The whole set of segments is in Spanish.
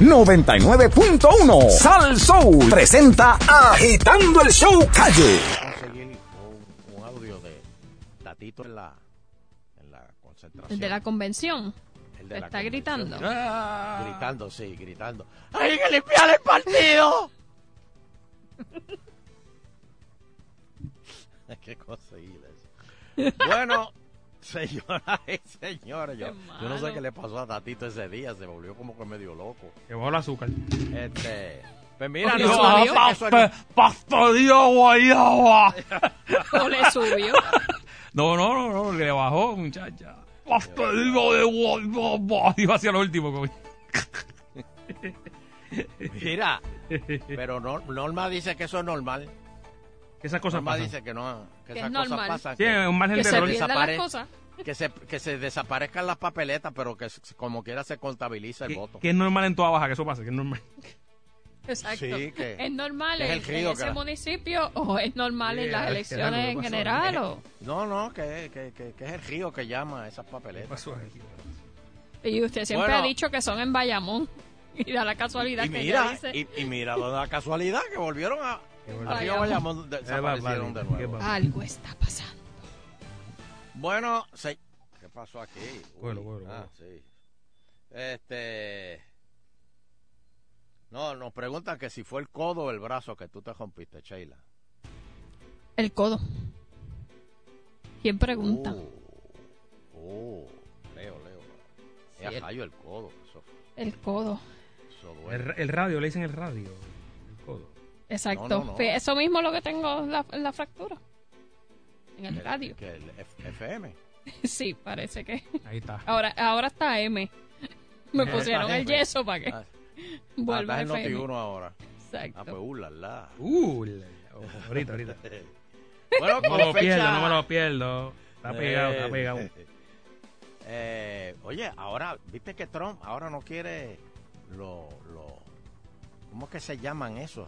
99.1 Sal Soul presenta Agitando el Show Calle. conseguir un, un audio de Tatito en la, en la concentración. El de la convención. El de la está convención. gritando. Ah, Gritando, sí, gritando. ¡Hay que limpiar el partido! Hay que conseguir eso. Bueno, señoras y señores, yo, no sé qué le pasó a Tatito ese día, se volvió como que medio loco. Que bajó el azúcar. Este, pues mira, no, ¡Pastoreo guayaba! O le subió. No, no, no, no, le bajó, muchacha. ¡Pastoreo de guayaba! Iba hacia lo último. Mira, pero no, Norma dice que eso es normal. Que esas cosas pasan. dice que no, que Que esas es cosas normal. pasan. Sí, que- un margen Que de se error. desapare- cosas. que se, que se desaparezcan las papeletas, pero que como quiera se contabiliza el Que, voto. que es normal en toda baja que eso pase, que es normal. Exacto. Sí, que- ¿Es normal que es el en, en ese la- municipio o es normal Sí, en las es que elecciones en general? O... No, no, que, que, que, que es el río que llama esas ¿Qué papeletas. Y usted siempre Bueno. ha dicho que son en Bayamón. Y da la casualidad Y que ella mira, dice... y, y mira la casualidad que volvieron a, Bayamón, de- desaparecieron vale, de nuevo. Algo está pasando. Bueno, se- ¿qué pasó aquí? Uy, Bueno, bueno, ah, bueno. sí. Este... No, nos preguntan que si fue el codo o el brazo que tú te rompiste, Sheila. El codo. ¿Quién pregunta? Oh, oh, Leo, Leo. Sí, Es el- el codo. Eso, El codo. eso el radio, le dicen el radio. Exacto. No, no, no. Fue Eso mismo lo que tengo la, la fractura. En el El- radio. que el F- FM. Sí, parece que. Ahí está. Ahora, ahora está M. Me Eh, pusieron el yeso para que Ah, vuelva estás en a FM. Noti1 ahora. Exacto. Ah, pues, uh, la, la. Uh, la- oh, ahorita, ahorita. Bueno, No me lo fecha- pierdo, no me lo pierdo. Está pegado, está Eh, pegado. eh, oye, ahora, viste que Trump ahora no quiere los, lo, ¿cómo es que se llaman esos?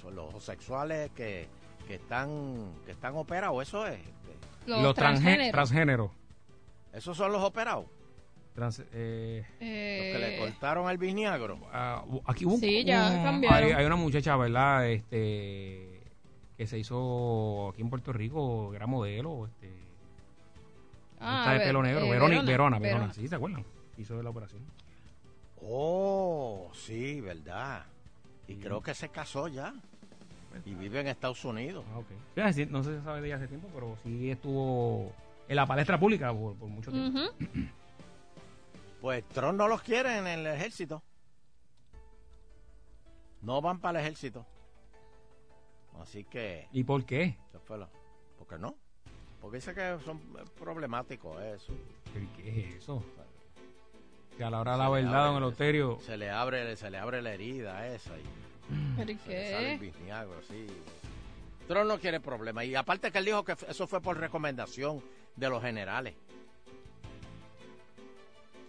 Son los homosexuales que, que están que están operados, eso es. este, Los, Los transgé- transgéneros. transgéneros. Esos son los operados, Trans- eh, los que le Eh, cortaron al bisniagro. ah, aquí hubo un- Sí, ya un- cambiaron. Hay, hay una muchacha, ¿verdad? Este que se hizo aquí en Puerto Rico, era modelo, este, ah, esta de Ver- pelo negro, eh, Verona, Verona, Verona, Verona. ¿sí se acuerdan? Hizo la operación. Oh, sí, verdad. Y creo que se casó ya. Y vive en Estados Unidos. Ah, ok. Sí, hace- no se sabe de ella hace tiempo, pero sí estuvo en la palestra pública por, por mucho tiempo. Pues Trump no los quiere en el ejército. No van para el ejército. Así que, ¿Y por qué? ¿por qué no? Porque dice que son problemáticos eso. ¿Pero ¿Qué es eso? Que a la hora de la verdad, abre- don Eleuterio, Se le abre, se le abre la herida esa y ¿Pero y se le sale el sí. Trump no quiere problemas. Y aparte que él dijo que eso fue por recomendación de los generales.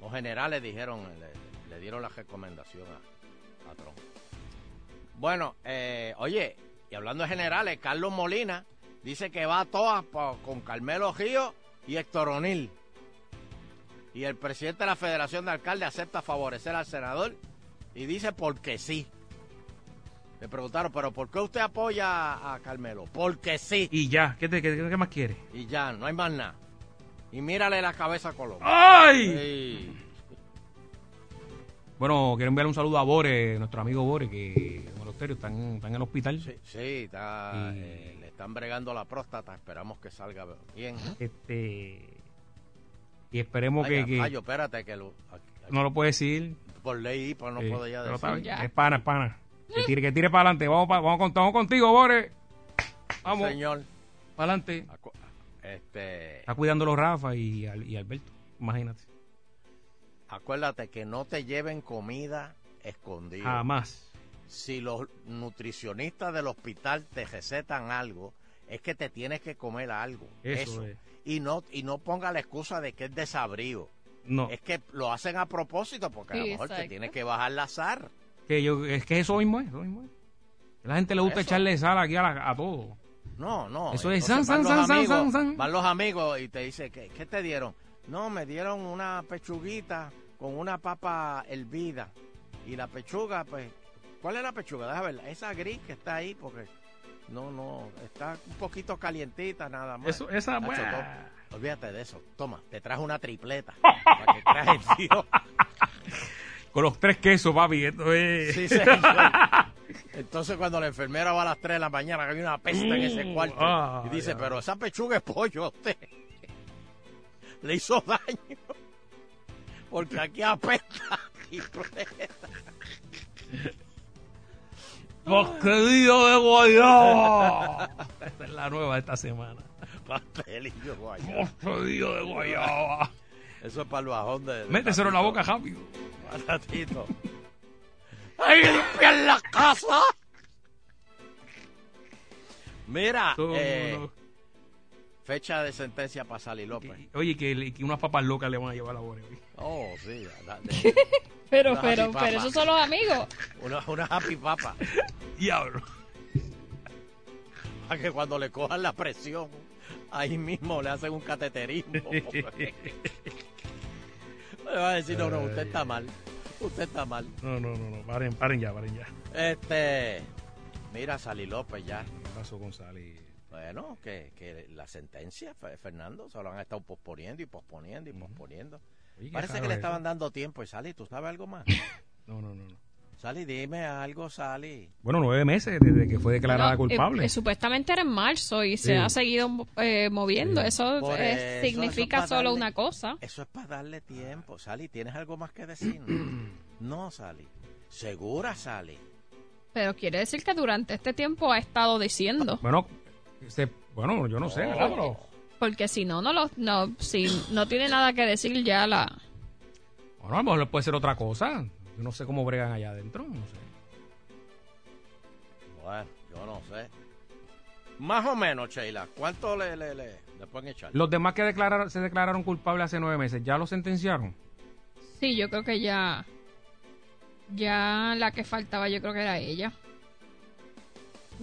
Los generales dijeron, le, le dieron la recomendación a, a Trump. Bueno, eh, oye, y hablando de generales, Carlos Molina dice que va a todas con Carmelo Río y Héctor O'Neill. Y el presidente de la Federación de Alcaldes acepta favorecer al senador y dice porque sí. Le preguntaron, pero ¿por qué usted apoya a Carmelo? Porque sí. y ya, ¿qué, te- qué- qué más quiere? Y ya, no hay más nada. Y mírale la cabeza a Colón. ¡Ay! Sí. Bueno, quiero enviar un saludo a Bore, nuestro amigo Bore, que don Eleuterio está en, está en el hospital. Sí, sí, está, Y- eh, le están bregando la próstata. Esperamos que salga bien. Este. Y esperemos Ay, que, que- Ayo, espérate que lo, aquí- aquí- no lo puede decir. por ley pues no puedo ya decir. Ya. Es pana, es pana. Que tire, que tire para adelante. Vamos, pa- vamos, con- vamos contigo, Bore. Vamos, Señor, para adelante. este, Está cuidando los Rafa y, Al- y Alberto. Imagínate. acuérdate que no te lleven comida escondida. Jamás. Si los nutricionistas del hospital te recetan algo, es que te tienes que comer algo. Eso es. Y no, y no ponga la excusa de que es desabrío. No. Es que lo hacen a propósito porque a lo Sí, mejor te tienes que bajar la azar. Que yo, es que eso mismo es. Eso mismo es. La gente le gusta Eso. echarle sal aquí a, la- a todo. No, no. Eso es san, san, san, amigos- san, san. Van los amigos y te dicen, ¿qué, qué te dieron? No, me dieron una pechuguita con una papa hervida. Y la pechuga, pues, ¿cuál es la pechuga? Déjame ver, esa gris que está ahí, porque no, no, está un poquito calientita nada más. Eso, esa, Nacho, bueno. to- olvídate de eso. Toma, te traje una tripleta. para que el tío. Con los tres quesos, papi. Esto es. Sí, señor. Entonces cuando la enfermera va a las 3 de la mañana, que hay una peste en ese Mm, cuarto, ah, y dice, pero esa pechuga es pollo a usted. Le hizo daño. Porque aquí apesta. tripleta. Pastelillo de guayaba. Esta es la nueva de esta semana. Pastelillo, guayaba. Pastelillo de guayaba. Eso es para el bajón de... de Méteselo en la boca rápido. Para Tatito. ¡Ay, limpiar la casa! Mira, Todo eh, mundo- fecha de sentencia para Sally López. que- Oye, que, unas papas locas le van a llevar a Bore hoy. Oh, sí. la- de- Pero, Una pero, pero esos son los amigos. Una, una happy papa. Diablo. Para que cuando le cojan la presión, ahí mismo le hacen un cateterismo. le va a decir, no, no, usted está mal. Usted está mal. No, no, no, no. Paren, paren ya, paren ya. Este, mira, Sally López ya. ¿Qué pasó con Sally? Bueno, que, que la sentencia, Fe- Fernando, se lo han estado posponiendo y posponiendo y posponiendo. Oye, Parece que le eso. estaban dando tiempo. Y Sally, ¿tú sabes algo más? No, no, no. no. Sally, dime algo, Sally. Bueno, nueve meses desde que fue declarada No, eh, culpable. eh, supuestamente era en marzo y Sí. se ha seguido eh, moviendo. Sí. Eso, eh, eso, eso significa es para solo darle- una cosa. Eso es para darle tiempo. Sally, ¿tienes algo más que decir? no, Sally. ¿Segura, Sally? Pero quiere decir que durante este tiempo ha estado diciendo. Bueno, se- bueno, yo no sé, ¿verdad? Pero- Porque si no, no lo, no, si no tiene nada que decir ya la... bueno, a lo mejor puede ser otra cosa. Yo no sé cómo bregan allá adentro, no sé. Bueno, yo no sé. Más o menos, Sheila. ¿Cuánto le, le, le, le pueden echar? Los demás que declararon, se declararon culpables hace nueve meses, ¿ya los sentenciaron? Sí, yo creo que ya... Ya la que faltaba yo creo que era ella.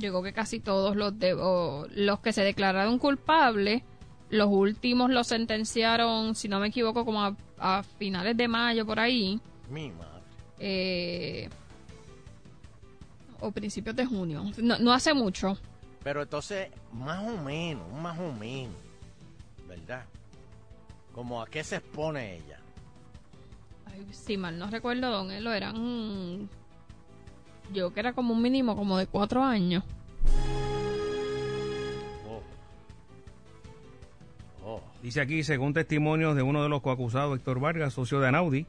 Yo creo que casi todos los de, o los que se declararon culpables, los últimos los sentenciaron, si no me equivoco, como a, a finales de mayo por ahí. Mi madre. eh, o principios de junio. No, no hace mucho. Pero entonces, más o menos, más o menos. ¿Verdad? Como a qué se expone ella. Ay, si mal no recuerdo, don Elo, eran. Yo que era como un mínimo como de cuatro años. Oh. Oh. Dice aquí, según testimonios de uno de los coacusados, Héctor Vargas, socio de Anaudi,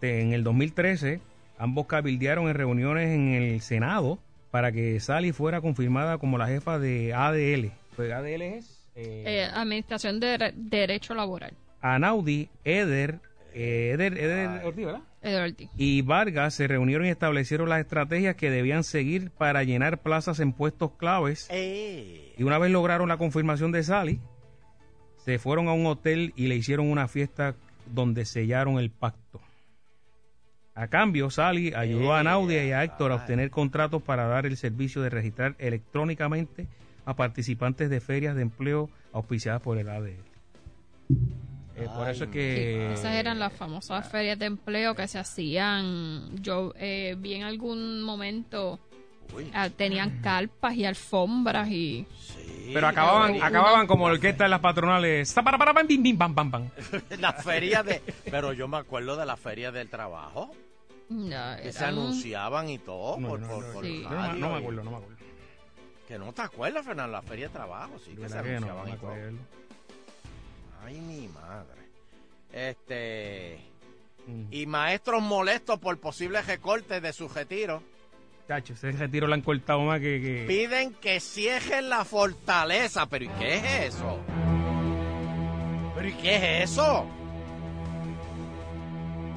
de- en el 2013, ambos cabildearon en reuniones en el Senado para que Sally fuera confirmada como la jefa de ADL. Pues ADL es eh, Eh, Administración de Dere- Derecho Laboral. Anaudi, Eder, eh, Eder, Eder. Ortiz, ¿verdad? Eduardo Ortiz. y Vargas se reunieron y establecieron las estrategias que debían seguir para llenar plazas en puestos claves. Eh. Y una vez lograron la confirmación de Sally, se fueron a un hotel y le hicieron una fiesta donde sellaron el pacto. A cambio, Sally ayudó a Eh, Naudia y a Héctor a obtener contratos para dar el servicio de registrar electrónicamente a participantes de ferias de empleo auspiciadas por el ADL. Eh, por eso es Sí, que... esas eran las famosas ferias de empleo que se hacían. Yo eh, vi en algún momento, Uy, ah, tenían carpas y alfombras y. sí. Pero acababan, Una- acababan como la orquesta de las patronales. La feria de... Pero yo me acuerdo de la feria del trabajo. no, Que se anunciaban y todo No, por, no, por- no, por sí. no, no, radio no me acuerdo, no me acuerdo. Que no te acuerdas, Fernando, la feria de trabajo, sí, que se ¿Verdad que no? anunciaban y todo. Ay, mi madre. Este... Mm. Y maestros molestos por posibles recortes de su retiro Chacho, ese retiro lo han cortado más que... que... piden que cierren la fortaleza. ¿Pero y qué es eso? ¿Pero y qué es eso?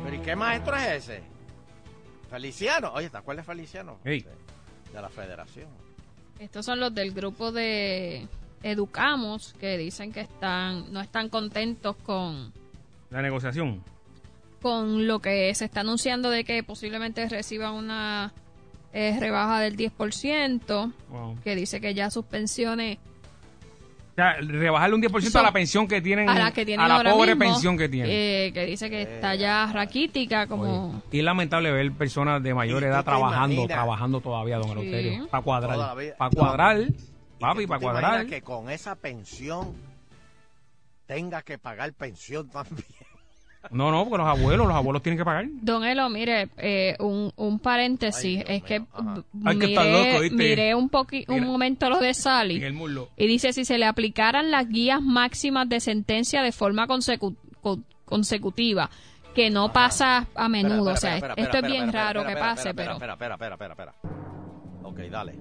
¿Pero y qué maestro es ese? Feliciano. Oye, ¿te acuerdas de Feliciano? De la federación. Estos son los del grupo de Educamos que dicen que están no están contentos con, La negociación. con lo que se está anunciando de que posiblemente reciban una eh, rebaja del 10%, Wow. que dice que ya sus pensiones O sea, rebajarle un 10% a Son- la pensión que tienen, a la que tienen a la ahora pobre mismo, pensión que tienen. eh, que dice que está ya raquítica como Oye, y es lamentable ver personas de mayor ¿Y edad trabajando, trabajando todavía, don Sí. Eleuterio. Para cuadrar. Para cuadrar, papi, para cuadrar. que con esa pensión tenga que pagar pensión también. No, no, porque los abuelos, los abuelos tienen que pagar. Don Elo, mire, eh, un, un paréntesis, Ay, es que ajá. Hay que estar miré, loco, ¿viste? miré un poqui, un Mira. momento lo de Sally En el muslo. y dice si se le aplicaran las guías máximas de sentencia de forma consecu- con- consecutiva, que no pasa a menudo, Espera, o sea, espera, esto es bien raro que pase, pero Espera, espera, espera, espera, espera. Ok, dale.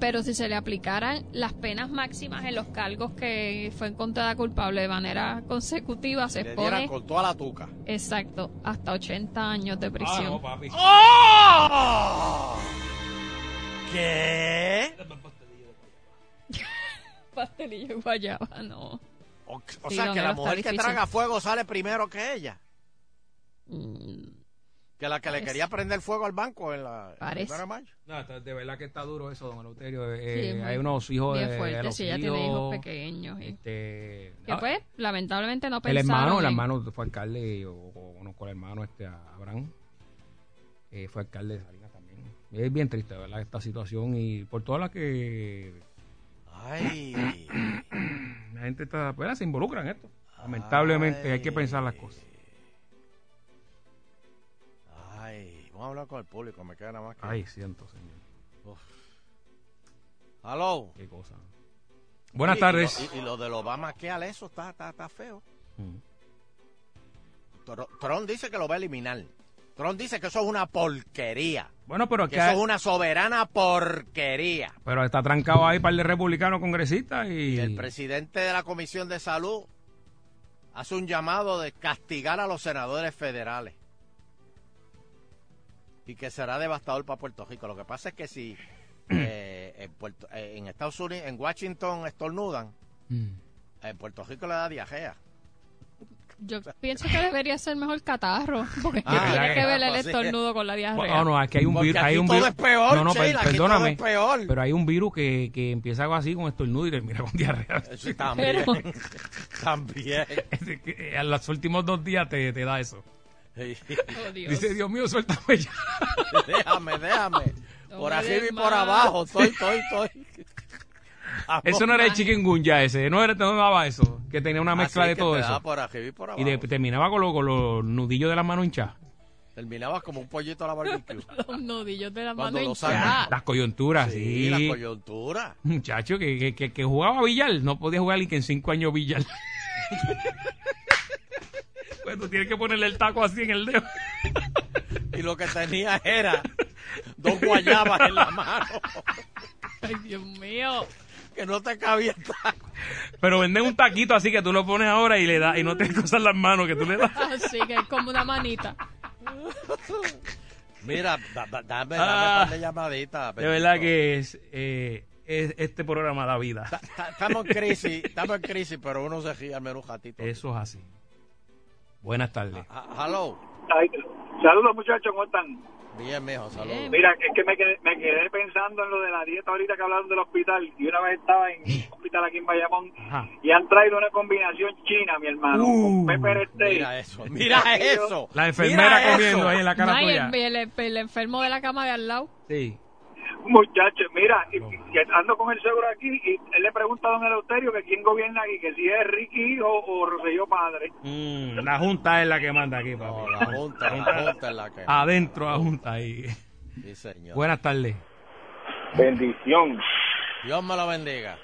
Pero si se le aplicaran las penas máximas en los cargos que fue encontrada culpable de manera consecutiva, se Le dieran pone con toda la tuca. exacto hasta 80 años de Ah, prisión. no, papi. ¡Oh! ¿Qué? Pastelillo y guayaba, no. O, o Sí, sea, que la mujer que difícil. traga fuego sale primero que ella. Mm, Que la que le quería prender fuego al banco en la en el Parece. No, de verdad que está duro eso, don Eleuterio. Eh, Sí, muy- hay unos hijos bien de, fuerte, de los si tiene hijos pequeños. Este, que ah, pues, lamentablemente no el pensaron hermano, el en- hermano fue alcalde, o, o conozco al hermano este, Abraham, eh, fue alcalde de Salinas también. Es bien triste, ¿verdad? Esta situación y por todas las que Ay. la gente está, pues, se involucra en esto. Lamentablemente hay que pensar las cosas. Vamos a hablar con el público, me queda nada más que. Ay, siento, señor. Hello. Qué cosa. Buenas Y- y tardes. lo- Y, y lo del Obama, ¿qué al eso? Está, está, está feo. Mm. Trump dice que lo va a eliminar. Trump dice que eso es una porquería. Bueno, pero Que que eso es una soberana porquería. pero está trancado ahí para el de republicanos congresistas y, Y el presidente de la Comisión de Salud hace un llamado de castigar a los senadores federales. Y que será devastador para Puerto Rico. Lo que pasa es que si eh, en, Puerto- eh, en Estados Unidos, en Washington estornudan, Mm. en Puerto Rico le da diarrea. Yo pienso que debería ser mejor catarro, porque Ah, tiene que ver el estornudo con la diarrea. No, no, aquí hay un virus. Hay aquí un todo virus. es peor, no, no, aquí perdóname. todo es peor. Pero hay un virus que, que empieza algo así con estornudo y termina con diarrea. Sí, también. Pero- también. Es de que a los últimos dos días te, te da eso. Oh, Dios. Dice, Dios mío, suéltame ya. déjame, déjame. Por arriba y por abajo. Estoy, estoy, estoy. Eso no era el chikungunya ese. No era, no daba eso. Que tenía una mezcla Así de que todo te daba eso. por arriba y por abajo. Y de- terminaba con, lo- con los nudillos de las manos hinchadas. Terminabas como un pollito a la barbecue. Los nudillos de la Cuando mano lo sacan. Las coyunturas, Sí, sí. la coyuntura. Muchacho que, que, que, que jugaba billar. No podía jugar ni que en cinco años billar. Pues tú tienes que ponerle el taco así en el dedo. Y lo que tenía era dos guayabas en la mano. Ay, Dios mío. Que no te cabía el taco. Pero venden un taquito así que tú lo pones ahora y le das y no te cosas las manos que tú le das. Así que es como una manita. Mira, da- da- dame, dame Ah. un par de llamaditas. De verdad que es, eh, es- este programa da vida. Ta- ta- Estamos en crisis, estamos en crisis, pero uno se ríe al menos un ratito. Eso es así. Buenas tardes. Ah, Hello. Ay, saludos muchachos, ¿cómo están? Bien, mijo, saludos. Mira, es que me quedé, me quedé pensando en lo de la dieta ahorita que hablaron del hospital y una vez estaba en un hospital aquí en Bayamón Ajá. y han traído una combinación china, mi hermano, Uh, con pepper steak. Mira eso, mira eso. La enfermera Mira comiendo eso. ahí en la cara Ay, tuya. el, el- el enfermo de la cama de al lado. Sí. Muchachos, mira, y, No. y ando con el seguro aquí y él le pregunta a don Eleuterio que quién gobierna aquí, que si es Ricky hijo o Rosselló padre. Mm, la junta es la que manda aquí, No, papi. la junta, la junta es la que. Adentro la junta ahí. Sí, señor. Buenas tardes. Bendición. Dios me lo bendiga.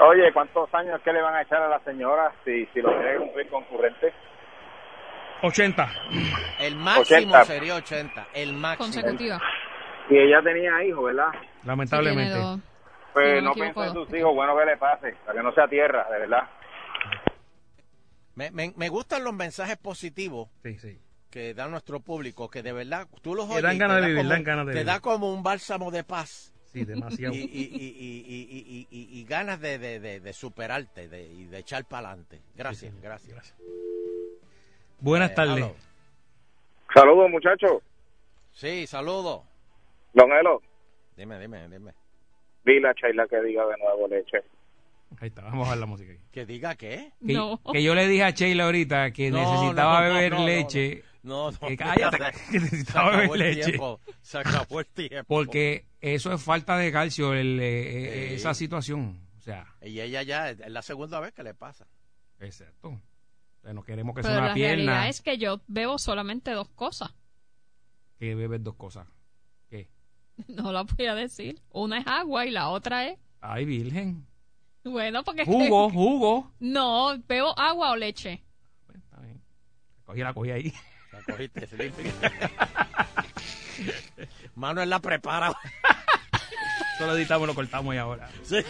Oye, ¿cuántos años que le van a echar a la señora si, si lo quiere cumplir concurrente? 80. El máximo 80. sería 80. El máximo. Consecutiva. Y ella tenía hijos, ¿verdad? Lamentablemente. Sí. Pues no piensa en sus hijos, bueno que le pase, para que no sea tierra, de verdad. Me, me, me gustan los mensajes positivos Sí, sí. que da nuestro público, que de verdad tú los Que oyes. dan ganas te de da vivir, como- dan ganas de Te vivir. da como un bálsamo de paz. Sí, demasiado. y, y, y, y, y, y, y- y ganas de, de, de, de superarte de, y de echar para adelante. Gracias, gracias. Buenas Eh, tardes. Saludos, muchachos. Sí, saludo. Don Elo, Dime, dime, dime. dile a Chayla que diga de nuevo leche. Ahí está, vamos a bajar la música. Que diga qué. Que, No. que yo le dije a Sheila ahorita que No, necesitaba no, beber leche. No, no. Que cállate, que necesitaba acabó beber el leche. tiempo. Se acabó el tiempo. Porque eso es falta de calcio, el, eh, eh, Sí. esa situación. O sea, Y ella ya es la segunda vez que le pasa. exacto. O sea, no queremos que Pero sea una la pierna realidad es que yo bebo solamente dos cosas. que bebes dos cosas. No la voy a decir. Una es agua y la otra es... Ay, virgen. Bueno, porque... es que- Jugo, jugo. No, bebo agua o leche. Pues, está bien. Cogí la cogí ahí. La cogiste. Manuel la prepara. Solo editamos y lo cortamos y ahora. Sí.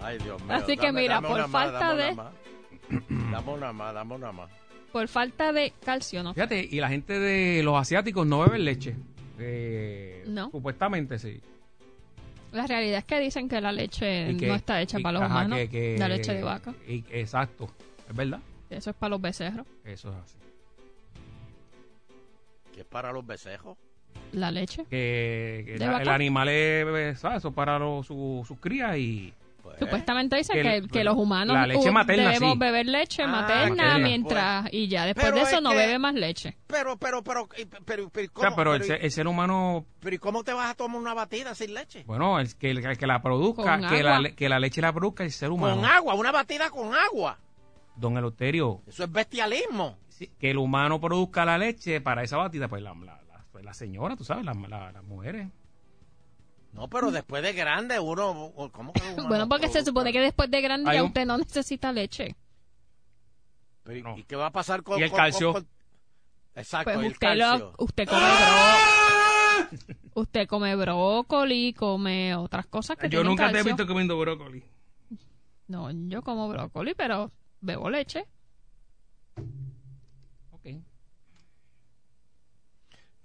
Ay, Dios mío. Así que mira, por una más, falta dame de- una más. Dame una más, dame una más. Por falta de calcio, ¿no? Fíjate, y la gente de los asiáticos no beben leche. Eh, No. Supuestamente sí. La realidad es que dicen que la leche que- no está hecha y- para los ajá, humanos. que- que- la leche de vaca. y- exacto. Es verdad. Eso es para los becerros. Eso es así. Que es para los becejos. La leche. Que, que ¿De la- vaca? el animal es, ¿sabes? Eso para los- su- sus crías y... Pues, Supuestamente dicen que que, los humanos la leche materna, debemos sí. beber leche Ah, materna mientras y ya después Pero de eso es no que- bebe más leche. Pero, pero, pero, pero, pero, O sea, ¿cómo, pero el, el ser humano, pero ¿y cómo te vas a tomar una batida sin leche? bueno, el que, el que la produzca, que la, que la leche la produzca el ser humano. Con agua, una batida con agua. Don Eleuterio, Eso es bestialismo. sí, que el humano produzca la leche para esa batida, pues la, la, la, pues la señora, tú sabes, la- la- las mujeres. No, pero después de grande uno... ¿Cómo que uno Bueno, porque se supone que después de grande Hay ya un- usted no necesita leche. Pero, ¿y- No. ¿Y qué va a pasar con... ¿Y el con- calcio? con- con- Exacto, Pues y el usted, calcio. lo, usted come brócoli. Usted come brócoli, come otras cosas que Yo tienen nunca te he calcio. visto comiendo brócoli. No, yo como brócoli, pero bebo leche. Ok.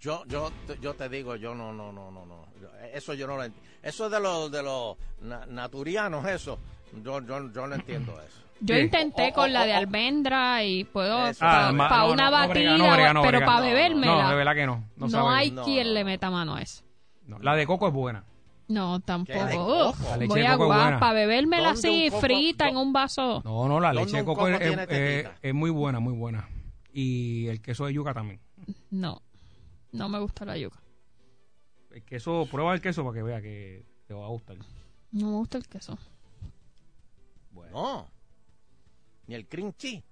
Yo, yo, te- yo te digo, yo no, no, no, no, no. Eso yo no lo entiendo. Eso es de los, de los na- naturianos, eso. Yo, yo, yo no entiendo eso. Yo ¿Qué? intenté con la de almendra y puedo Eso. para Ah, ma- no, una no, no batida, brega, no brega, no pero para No, bebérmela. No, de verdad que no. No, sabe. hay No, quien no. le meta mano a eso. No, La de coco es buena. No, ¿Qué de tampoco. La leche voy de a coco guapa, bebérmela ¿Dónde así, coco- frita do- en un vaso. No, no, la ¿Dónde leche de coco coco es, es muy buena, muy buena. Y el queso de yuca también. No, no me gusta la yuca. El queso, prueba el queso para que vea que te va a gustar. No me gusta el queso. No. Ni el cream cheese.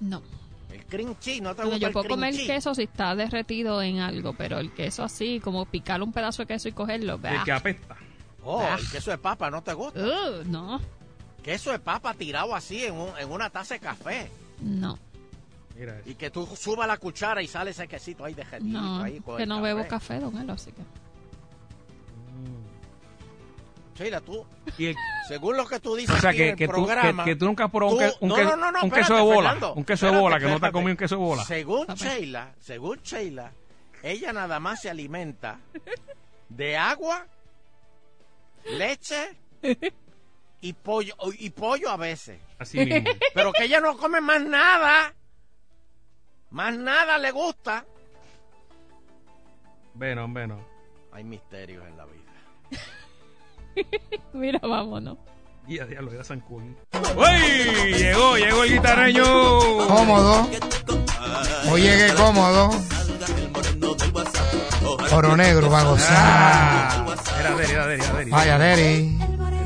No. El cream cheese, no te Bueno, gusta yo el puedo cream comer cheese? queso si está derretido en algo, pero el queso así, como picar un pedazo de queso y cogerlo. El bah. que apesta. Oh, el queso de papa no te gusta. Uh, no, Queso de papa tirado así en, un- en una taza de café. no, Mira eso. Y que tú subas la cuchara y sale ese quesito ahí derretido. no, ahí con que no bebo café, don Elo, así que... Sheila, tú, Y el- según lo que tú dices o sea, que, el que, tú, que, programa... que tú nunca has probado un, tú- que- un, no, que- no, no, no, un queso de bola. Fernando, un queso de espérate, bola, que no te has comido un queso de bola. Según. Sheila, según Sheila, ella nada más se alimenta de agua, leche y pollo y pollo a veces. Así mismo. Pero que ella no come más nada. Más nada le gusta. bueno, bueno. Hay misterios en la vida. Mira, vámonos. Y a diablo, era San Cuni. ¡Uy! Llegó, llegó el guitarreño. Cómodo. Hoy llegué cómodo. Oro negro va a gozar. Ah, era Deri, era Deri, era Deri. Vaya, Deri.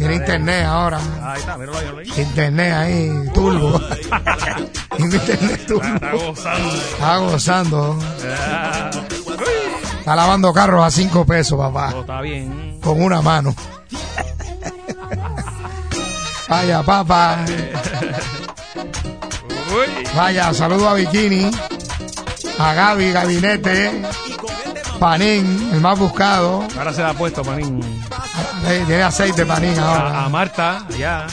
Tiene internet ahora. Ahí está, míralo ahí, míralo ahí. Internet ahí, turbo. internet Está, turbo. está gozando. Está gozando. Está lavando carros a cinco pesos, papá. todo está bien. Con una mano. Vaya, papá. Uy. Vaya, saludo a Bikini. A Gaby, Gabinete. Panín, el más buscado. Ahora se la ha puesto, manín. Eh, Tiene aceite Panín A, a ahora. Marta, allá.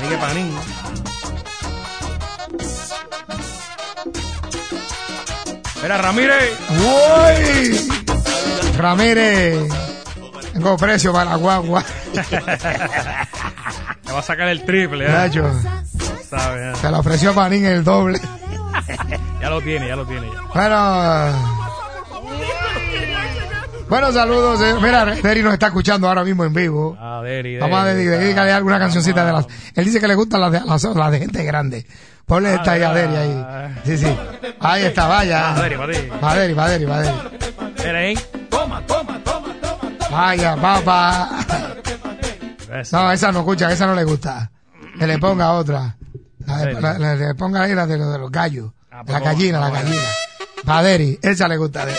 Miguel Panín. Mira, Ramírez. ¡Uy! Ramírez. Tengo precio para la guagua. Te va a sacar el triple, ¿eh? Sabe, ¿eh? se le ofreció Panín el doble. Ya lo tiene, ya lo tiene. Ya. Bueno, Bueno, saludos. eh. Mira, Deri nos está escuchando ahora mismo en vivo. Ah, Deri, Vamos a dedicarle alguna cancioncita de las. Él dice que le gustan las de, las, las de gente grande. Ponle esta ahí a Deri ahí. Sí, sí. Ahí está, vaya. Ah, Deri, pa' ti. Va Deri, va Deri, va Deri. Mira ahí. Vaya, papá. No, esa no escucha, esa no le gusta. Que le ponga otra. La de- la- la- le ponga ahí la de, los- de los gallos. Ah, la gallina, la gallina. Pa' Deri, esa le gusta a Deri.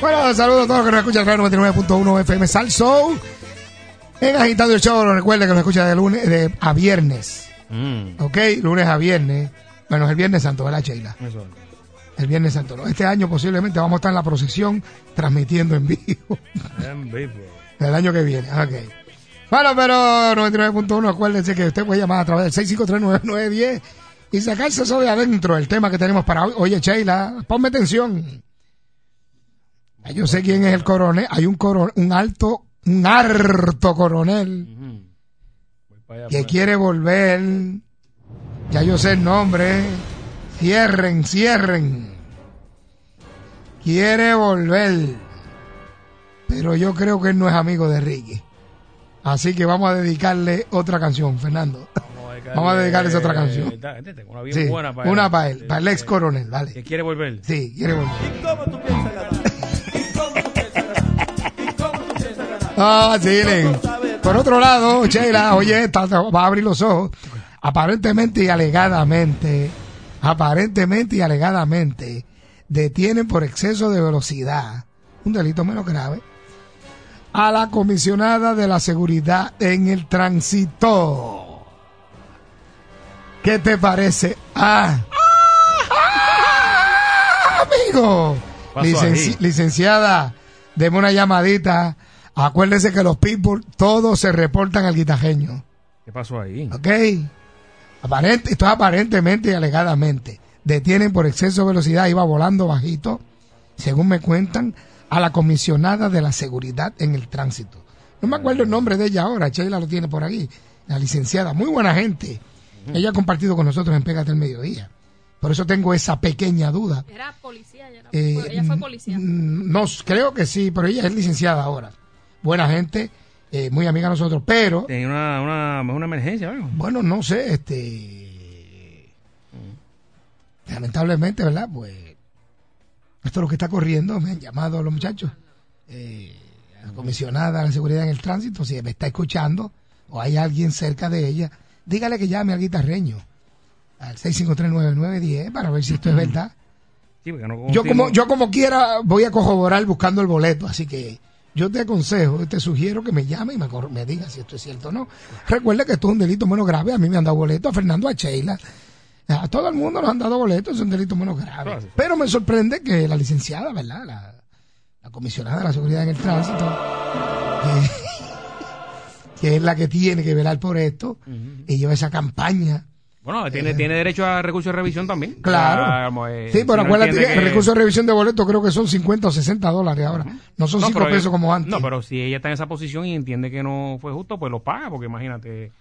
saludos a todos los que nos escuchan en 99.1 FM Salso. En Agitando el Show, recuerden que nos escucha de lunes de, a viernes. Mm. ¿Ok? Lunes a viernes. Bueno, es el Viernes Santo, ¿verdad, Sheila? Eso. El Viernes Santo. ¿no? Este año posiblemente vamos a estar en la procesión transmitiendo en vivo. En vivo. El año que viene, ok. Bueno, pero 99.1, acuérdense que usted puede llamar a través del 6539910 y sacarse eso de adentro, el tema que tenemos para hoy. Oye, Sheila, ponme atención. Yo sé quién es el coronel. Hay un coronel, un alto, un harto coronel allá, que quiere volver. Ya yo sé el nombre. Cierren, cierren. Quiere volver. Pero yo creo que él no es amigo de Ricky. Así que vamos a dedicarle otra canción, Fernando. Vamos a dedicarle esa otra canción. Tengo Una bien Sí, buena para una él. para él, para el ex coronel, Que ¿vale? quiere volver. Sí, quiere volver. Ah, sí, Len. Por otro lado, Sheila, oye, está- va a abrir los ojos. Aparentemente y alegadamente, aparentemente y alegadamente, detienen por exceso de velocidad, un delito menos grave, a la comisionada de la seguridad en el tránsito. ¿Qué te parece? Ah, ¡Ah! amigo. Pasó Licenci- ahí. licenciada, deme una llamadita. Acuérdese que los people todos se reportan al guitajeño. ¿Qué pasó ahí? ¿Ok? Aparente, esto es aparentemente y alegadamente. Detienen por exceso de velocidad, iba volando bajito, según me cuentan, a la comisionada de la seguridad en el tránsito. No me acuerdo el nombre de ella ahora, Sheila lo tiene por aquí. La licenciada, muy buena gente. Ella ha compartido con nosotros en Pégate el Mediodía. Por eso tengo esa pequeña duda. Era policía, ella, era- Eh, ella fue policía. No, creo que sí, pero ella es licenciada ahora. Buena gente, eh, muy amiga de nosotros, pero Tenía una, una, una emergencia, ¿verdad? bueno, no sé, este. Lamentablemente, ¿verdad? Pues. Esto es lo que está corriendo. Me han llamado los muchachos. eh, la comisionada de la seguridad en el tránsito. Si me está escuchando o hay alguien cerca de ella, dígale que llame al guitarreño. Al 6539910 para ver si esto es verdad. Sí, porque no Yo como, yo como quiera voy a corroborar buscando el boleto, así que yo te aconsejo, te sugiero que me llame y me, diga si esto es cierto o no. Recuerda que esto es un delito menos grave, a mí me han dado boleto, a Fernando, a Sheila, a todo el mundo nos han dado boletos, es un delito menos grave. Pero me sorprende que la licenciada, ¿verdad? La, la comisionada de la seguridad en el tránsito, que, que es la que tiene que velar por esto, y lleva esa campaña. Bueno, tiene, tiene derecho a recurso de revisión también. Claro. Como, eh, sí, pero si no acuérdate que el recurso de revisión de boleto creo que son 50 o 60 dólares ahora. No son No, 5 pero- pesos como antes. No, pero si ella está en esa posición y entiende que no fue justo, pues lo paga, porque imagínate.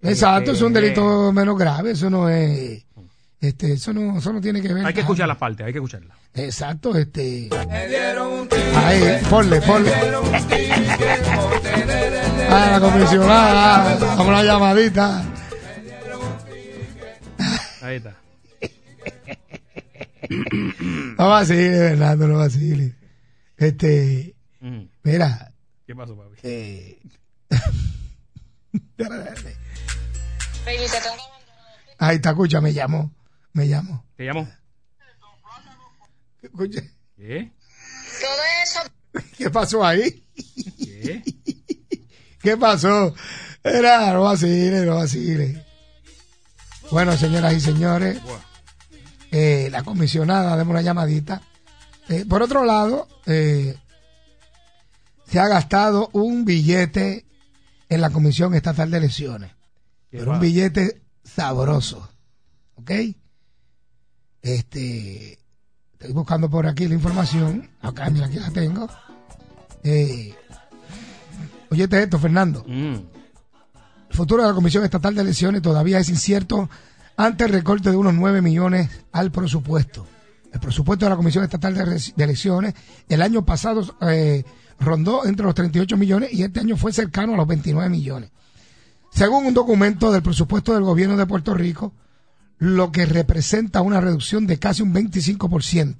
Exacto, eh, es un eh, delito menos grave, eso no es... Este, eso no, eso no tiene que ver. Hay que escuchar las partes, hay que escucharlas. Exacto, este. Ahí, ponle, ponle. Ah, la comisionada, vamos una llamadita. Ahí está. No vacile, Fernando, no vacile. Este, Ujú. mira, ¿Qué pasó, papi? eh. Ahí está, escucha, me llamó, me llamó. ¿Te llamó? Escucha, ¿Qué? ¿qué pasó ahí? ¿Qué? ¿Qué pasó? Era, no vacile, no vacile. Bueno, señoras y señores, eh, la comisionada, demos una llamadita. Eh, por otro lado, eh, se ha gastado un billete en la Comisión Estatal de Elecciones. Pero un billete sabroso. ¿Ok? Este. Estoy buscando por aquí la información. Acá, mira, aquí la tengo. Eh, óyete esto, Fernando. Mm. El futuro de la Comisión Estatal de Elecciones todavía es incierto ante el recorte de unos 9 millones al presupuesto. El presupuesto de la Comisión Estatal de, Elecciones el año pasado eh, rondó entre los 38 millones y este año fue cercano a los 29 millones. Según un documento del presupuesto del gobierno de Puerto Rico, lo que representa una reducción de casi un 25%.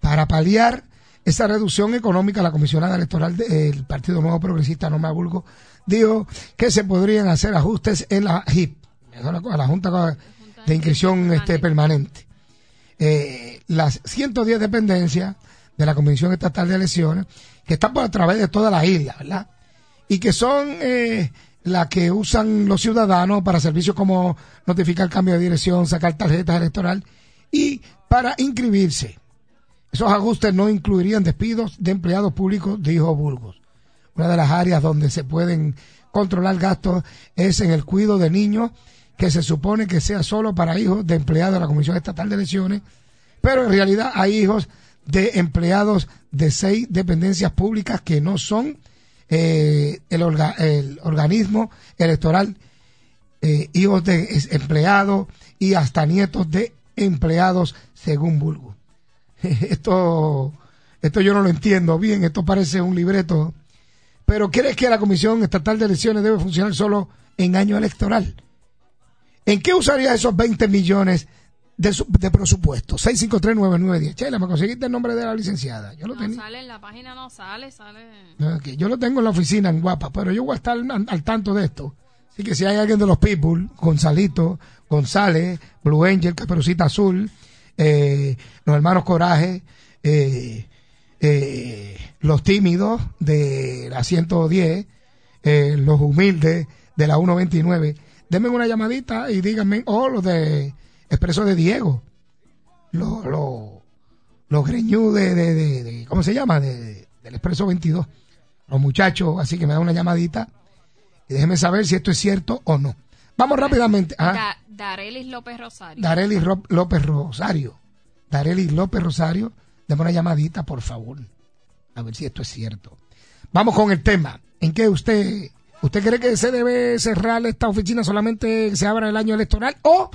Para paliar esa reducción económica, la comisionada electoral del Partido Nuevo Progresista, Norma Bulgo, dijo que se podrían hacer ajustes en la HIP, a la Junta de Inscripción este, Permanente. Eh, las 110 dependencias de la Comisión Estatal de Elecciones, que están por a través de toda la isla, ¿verdad? Y que son eh, las que usan los ciudadanos para servicios como notificar cambio de dirección, sacar tarjetas electorales y para inscribirse. Esos ajustes no incluirían despidos de empleados públicos, dijo Burgos. Una de las áreas donde se pueden controlar gastos es en el cuidado de niños, que se supone que sea solo para hijos de empleados de la Comisión Estatal de Elecciones, pero en realidad hay hijos de empleados de seis dependencias públicas que no son eh, el, orga- el organismo electoral, eh, hijos de empleados y hasta nietos de empleados, según Bulgo. Esto, esto yo no lo entiendo bien, esto parece un libreto. Pero ¿crees que la Comisión Estatal de Elecciones debe funcionar solo en año electoral? ¿En qué usaría esos 20 millones de, su- de presupuesto? 6539910. Chela, ¿me conseguiste el nombre de la licenciada? Yo lo No tenía. sale en la página, no sale, sale. Yo lo tengo en la oficina en Guapa, pero yo voy a estar al, al tanto de esto. Así que si hay alguien de los People, Gonzalito, González, Blue Angel, Caperucita Azul, eh, los hermanos Coraje, eh, eh, los tímidos de la 110, eh, los humildes de la 129, denme una llamadita y díganme, o los de Expreso de Diego, los, los, los greñú de, de, de- de- ¿cómo se llama? De, de- del Expreso 22. Los muchachos, así que me da una llamadita y déjeme saber si esto es cierto o no. Vamos rápidamente. Ah, Darelis López Rosario. Darelis Ro- López Rosario. Darelis López Rosario, dame una llamadita, por favor. A ver si esto es cierto. Vamos con el tema. ¿En qué usted, usted cree que se debe cerrar esta oficina solamente que se abra el año electoral? ¿O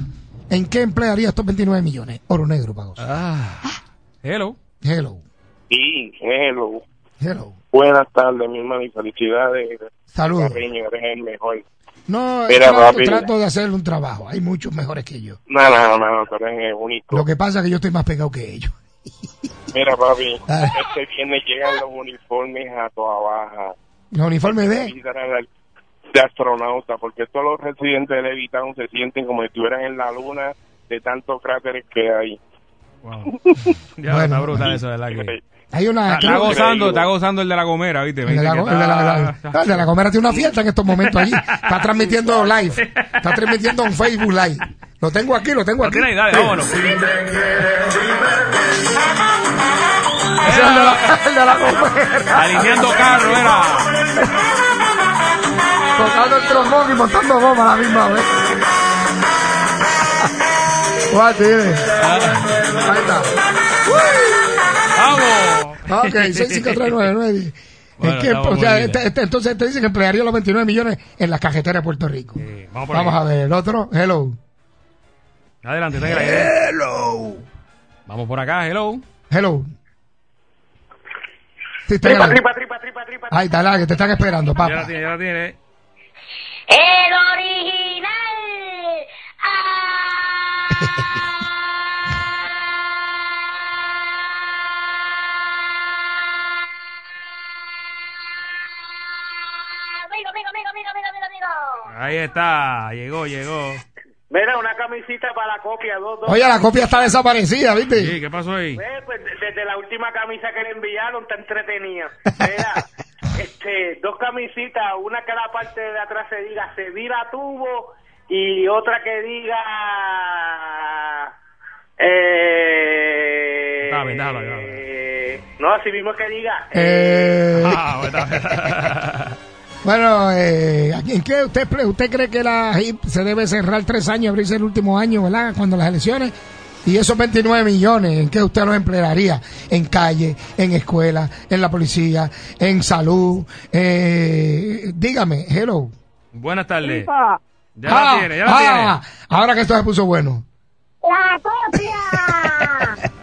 en qué emplearía estos 29 millones? Oro negro, pagos. Ah. Hello. Hello. Sí, hello. Hello. Buenas tardes, mi hermano, y felicidades. Saludos. Cariño, eres el mejor. No, Mira, trato, papi. trato de hacer un trabajo. Hay muchos mejores que yo. No, no, no, tú eres único. Lo que pasa es que yo estoy más pegado que ellos. Mira, papi, Ah. este viernes llegan los uniformes a toda baja. Los uniformes de... De astronauta, porque todos los residentes de Levitown se sienten como si estuvieran en la luna de tantos cráteres que hay. Wow. Ya, Bueno. está brutal eso, ¿verdad? Que... Hay una... Está, creo- gozando, está gozando el de la Gomera, ¿viste? El de, la, el de la- está- la- el de la Gomera tiene una fiesta en estos momentos allí. Está transmitiendo live. Está transmitiendo en Facebook Live. Lo tengo aquí, lo tengo No aquí. tiene idea, vámonos. Ese es el de la, el de la Gomera. Alineando carro, era. Tocando el trombón y montando goma a la misma vez. Guau, tiene. Ahí está. ¡Vamos! Ok, 65399. Bueno, Es que, o sea, este- este- entonces te dice que emplearía los 29 millones en las cajeteras de Puerto Rico. Sí, vamos por Vamos ahí. a ver, el otro, hello. Adelante, la idea. Vamos por acá, hello. Hello. Sí, Tripa, tripa, tripa, tripa, tripa. Ahí está, la que te están esperando, Ya la papá. tiene, ya la tiene. El original. Amigo, amigo, amigo, amigo, amigo, amigo, amigo. Ahí está, llegó, llegó. Mira, una camisita para la copia, dos, dos. Oye, la copia está desaparecida, ¿viste? Sí, ¿qué pasó ahí? Eh, pues desde la última camisa que le enviaron, está entretenida. Mira, este, dos camisitas, una que la parte de atrás se diga se vira tubo y otra que diga eh, ahí, déjalo Eh, no, así mismo que diga. Eh, Ah, bueno, bueno, eh, ¿en qué usted, usted cree que la HIP se debe cerrar tres años, abrirse el último año, ¿verdad? Cuando las elecciones. Y esos 29 millones, ¿en qué usted los emplearía? En calle, en escuela, en la policía, en salud. Eh, dígame, hello. Buenas tardes. Ya la tiene, ya la ah, ahora que esto se puso bueno. la copia.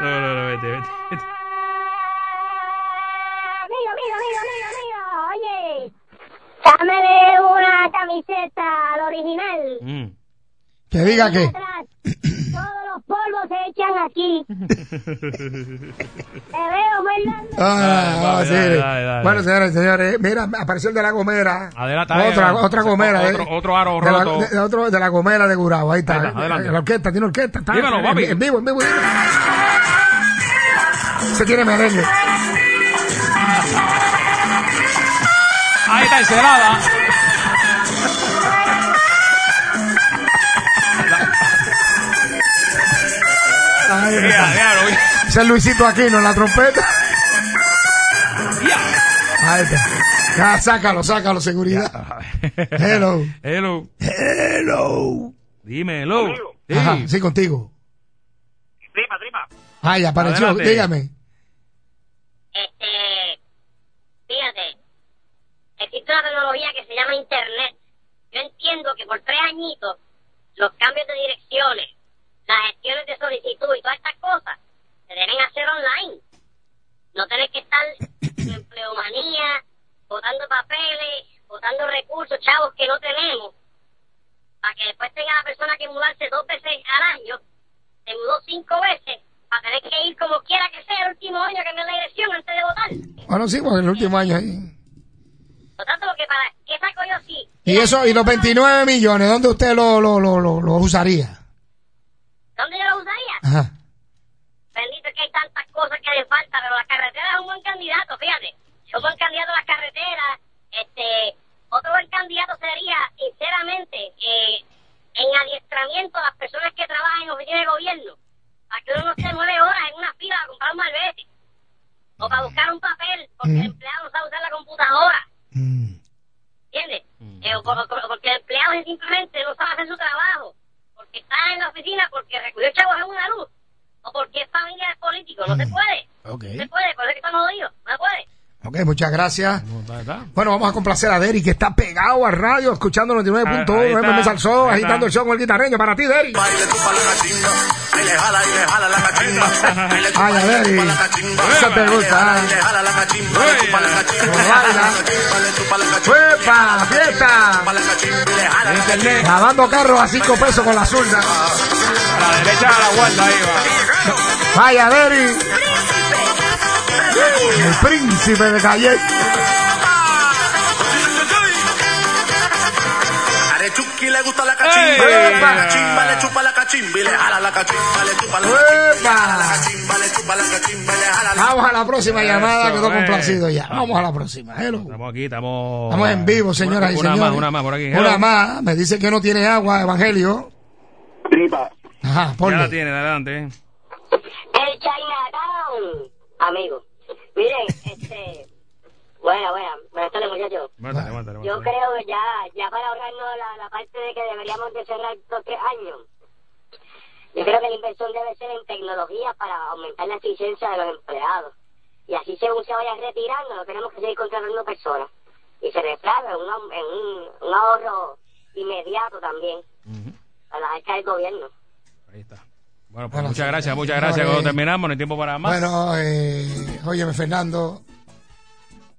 No, no, no, vete, vete. vete. Dámele una camiseta al original. Mm. Que diga que. Todos los polvos se echan aquí. Te veo, Fernando. Ah, Dale, sí. dale, dale, dale. Bueno, señores y señores, mira, apareció el de la Gomera. Adelante, Otra, adelante. otra Gomera. Otro- eh. otro aro de roto. de, de otro, de la Gomera de Gurabo. Ahí está. Ahí está, adelante. La orquesta, tiene orquesta. Está Dímelo, en, papi. en vivo, en vivo. Se tiene merengue. Ahí está encelada. Ay, lo vi. Ese es Luisito Aquino en la trompeta. Ya. Ahí está. Ya, sácalo, sácalo, seguridad. Hello. Hello. Hello. Dime, hello. Sí. Ajá, sí, contigo. Prima, prima. Ay, apareció. Adelante. Dígame. Este, fíjate, existe una tecnología que se llama Internet. Yo entiendo que por tres añitos, los cambios de direcciones, las gestiones de solicitud y todas estas cosas, se deben hacer online. No tener que estar en empleomanía, votando papeles, votando recursos, chavos que no tenemos, para que después tenga la persona que mudarse dos veces al año, se mudó cinco veces, para tener que ir como quiera que sea el último año que me la dirección antes de votar. Bueno, sí, porque el último año ahí. Por tanto, lo que para, ¿qué saco yo sí? Y eso, y los 29 millones, ¿dónde usted lo, lo, lo, lo, lo usaría? ¿Dónde yo lo usaría? Ajá. Bendito que hay tantas cosas que le falta, pero las carreteras es un buen candidato, fíjate. Es un buen candidato a las carreteras. Este, otro buen candidato sería, sinceramente, eh, en adiestramiento a las personas que trabajan en oficinas de gobierno. Para que uno no esté nueve horas en una fila para comprar un malvete. O para buscar un papel, porque el empleado no sabe usar la computadora. Mm. ¿Entiendes? Eh, o, porque el empleado simplemente no sabe hacer su trabajo. Porque está en la oficina, porque recogió chavos en una luz. O porque es familiar político. No se puede. Ok. No se puede, por eso es que estamos jodidos. No se puede. Ok, muchas gracias. Bueno, vamos a complacer a Derry, que está pegado a radio, escuchando 99.1 Ah, ahí está, FM Salsó, ahí agitando está. el show con el guitarreño. Para ti, Derry. Ay, a Derry. chupa la cachimba. Eso te gusta, le ¿eh? la cachimba, le chupa la cachimba. Como le jala baila. la cachimba, le chupa la cachimba. ¡Huepa! ¡Fiesta! Lavando carros a 5 pesos con la zurda. A la derecha a la guarda ahí va. Vaya, Derry. El príncipe de Calle. A Rechuki le gusta la cachimba, ¡Ey! le chupa la cachimba, le chupa la cachimba y le jala la cachimba, le chupa la cachimba, la cachimba, le chupa la cachimba y le jala la Vamos a la próxima llamada, quedó complacido ya. Vamos a la próxima. Hello. Estamos aquí, estamos. Estamos en vivo, señoras una, y una señores. más, una más por aquí. Una más. Me dice que no tiene agua, Evangelio. Tripa. Ajá, Ya la ponle. tiene, adelante. El Chinatown. Amigo. Miren, este... Buena, buena. Buenas tardes, muchachos. Mátale, Yo creo que ya, ya para ahorrarnos la, la parte de que deberíamos de cerrar dos tres años, yo creo que la inversión debe ser en tecnología para aumentar la eficiencia de los empleados. Y así según se vayan retirando, no tenemos que seguir contratando personas. Y se refleja en, un, en un, un ahorro inmediato también Ujú. a la arca del gobierno. Ahí está. Bueno, pues Bueno, muchas sí. gracias, muchas Bueno, gracias. eh, Cuando terminamos, no hay tiempo para más. Bueno, eh, óyeme, Fernando.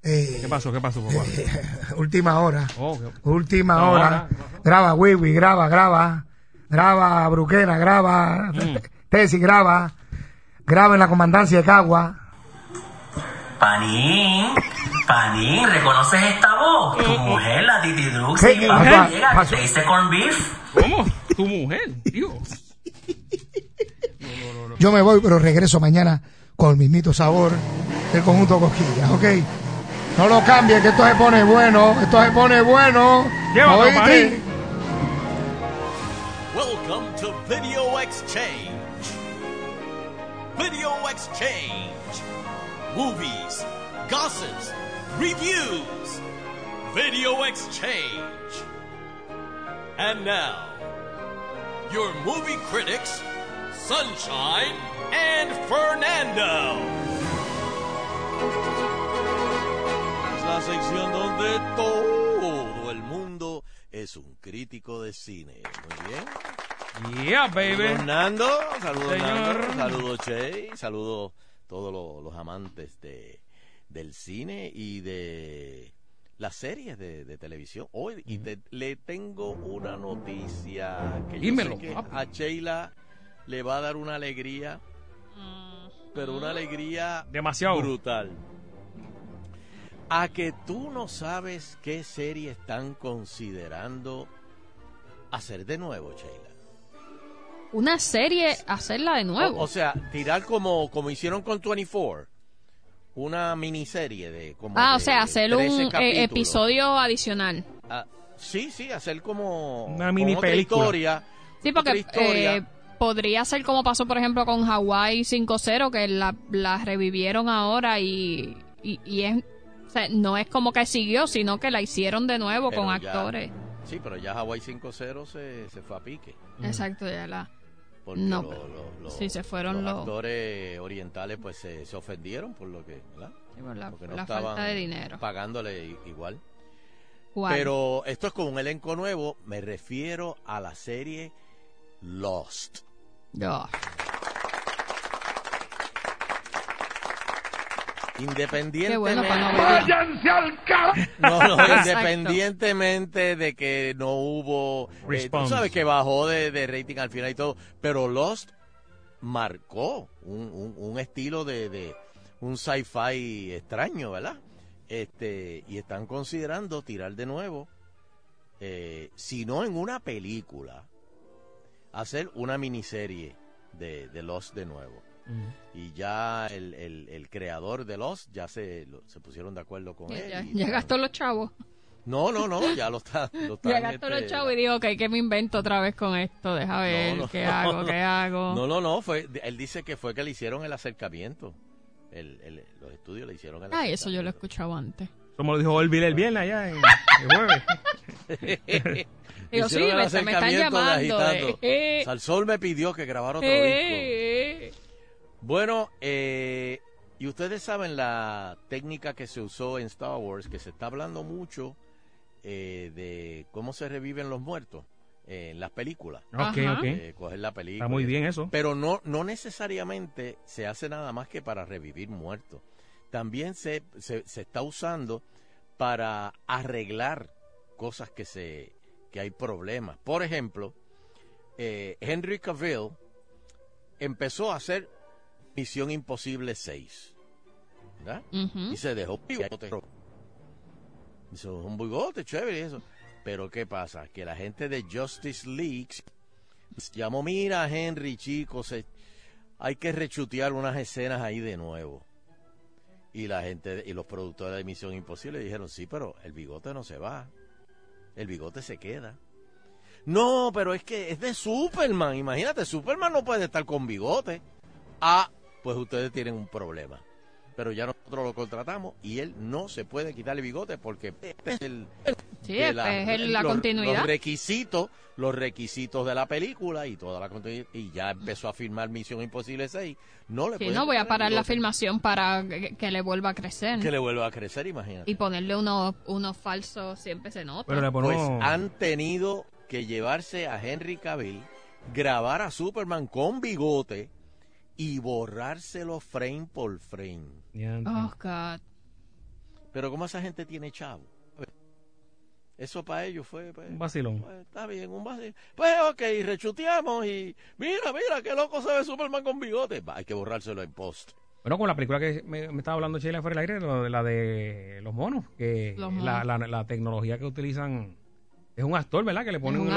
Eh, ¿Qué pasó? ¿Qué pasó, papá? última hora. Oh, qué- Última No, hora. ahora. Graba, Wiwi, graba, graba. Graba, Bruquena, graba. Mm. Tesi, graba. Graba en la comandancia de Cagua. Panín, Panín, ¿reconoces esta voz? Tu mujer, la Titi Druxy, ¿Qué? Pasó, llega, te hice corn beef. ¿Cómo? Tu mujer, Dios. Yo me voy, pero regreso mañana con el mismito sabor del conjunto Cosquilla, ¿ok? No lo cambie, que esto se pone bueno. Esto se pone bueno. Panín. Welcome to Video Exchange. Video Exchange. Movies, gossips, reviews. Video Exchange. And now, your movie critics, Sunshine and Fernando. Es la sección donde todo el mundo es un crítico de cine. Muy bien. Yeah, baby. Saludos Nando, saludos Señor. Nando, saludos Che, saludos todos los, los amantes de, del cine y de las series de, de televisión. Hoy y te- le tengo una noticia que yo Dímelo, sé que a Sheila le va a dar una alegría, pero una alegría Demasiado. brutal. A que tú no sabes qué serie están considerando hacer de nuevo, Sheila. Una serie, hacerla de nuevo. O, o sea, tirar como, como hicieron con 24. Una miniserie de como ah, o sea, hacer 13 un eh, capítulos. episodio adicional. Ah, sí, sí, hacer como Una mini otra película. historia. Sí, porque otra historia. eh, podría ser como pasó, por ejemplo, con Hawaii 5-0, que la, la revivieron ahora y, y, y es, o sea, no es como que siguió, sino que la hicieron de nuevo Pero con ya- actores. sí, pero ya Hawaii 5-0 se, se fue a pique. Exacto, ya la... Porque No, lo- pero- lo- lo- sí, se fueron los los- actores orientales pues se, se ofendieron por lo que, ¿verdad? Sí, por la- Porque por la falta de dinero. pagándole igual. ¿Cuál? Pero esto es con un elenco nuevo, me refiero a la serie Lost. Independientemente, bueno no ver. ¡Váyanse al carajo! No, no, Exacto. independientemente de que no hubo, eh, tú sabes que bajó de, de rating al final y todo, pero Lost marcó un, un- un estilo de, de un sci-fi extraño, ¿verdad? Este y están considerando tirar de nuevo, eh, si no en una película, hacer una miniserie de, de Lost de nuevo. Y ya el, el- el creador de Lost ya se, lo- se pusieron de acuerdo con él. ya, y ya están- gastó los chavos. no, no, no, ya lo está. Lo Ya gastó los este, chavos y dijo, ok, ¿qué me invento otra vez con esto? Deja ver, no, ¿qué no, hago? no. ¿Qué hago? No, no, no, fue, él dice que fue que le hicieron el acercamiento. El, el- los estudios le hicieron el Ay, eso yo lo he escuchado antes. Como lo dijo Elvira el viernes allá en el jueves. Digo, sí, me, me están acercamiento de llamando. agitando. eh, Salsol me pidió que grabara otro disco. eh, Bueno, eh, y ustedes saben la técnica que se usó en Star Wars, que se está hablando mucho eh, de cómo se reviven los muertos eh, en las películas. Ok, Ajá. ok. Eh, coger la película. Está muy bien eso. Pero no, no necesariamente se hace nada más que para revivir muertos. También se, se, se está usando para arreglar cosas que se que hay problemas. Por ejemplo, eh, Henry Cavill empezó a hacer Misión Imposible 6. ¿verdad? Y se dejó bigote. Hizo un bigote chévere eso. Pero ¿qué pasa? Que la gente de Justice League llamó, mira Henry, chicos, se- hay que rechutear unas escenas ahí de nuevo. Y la gente, y los productores de Misión Imposible dijeron, sí, pero el bigote no se va. El bigote se queda. No, pero es que es de Superman. Imagínate, Superman no puede estar con bigote. Ah, pues ustedes tienen un problema. Pero ya nosotros lo contratamos y él no se puede quitar el bigote porque es el, Sí, de es, es el- la los- continuidad. Los requisitos, los requisitos de la película y toda la continuidad. Y ya empezó a filmar Misión Imposible 6. No le Sí, no voy a parar la filmación para que, que le vuelva a crecer. Que le vuelva a crecer, imagínate. Y ponerle unos, unos falsos siempre se nota. Pero le Pues han tenido que llevarse a Henry Cavill, grabar a Superman con bigote y borrárselo frame por frame. Oh, God. Pero como esa gente tiene chavo. Eso para ellos fue... pues, Un vacilón. pues, está bien, un vacío. Pues ok, rechuteamos y mira, mira, qué loco se ve Superman con bigote. Va, hay que borrárselo en post. Bueno, con la película que me, me estaba hablando Sheila fuera del aire, lo de la de los monos, que Los La, monos. la, la tecnología que utilizan es un actor, ¿verdad? Que le ponen un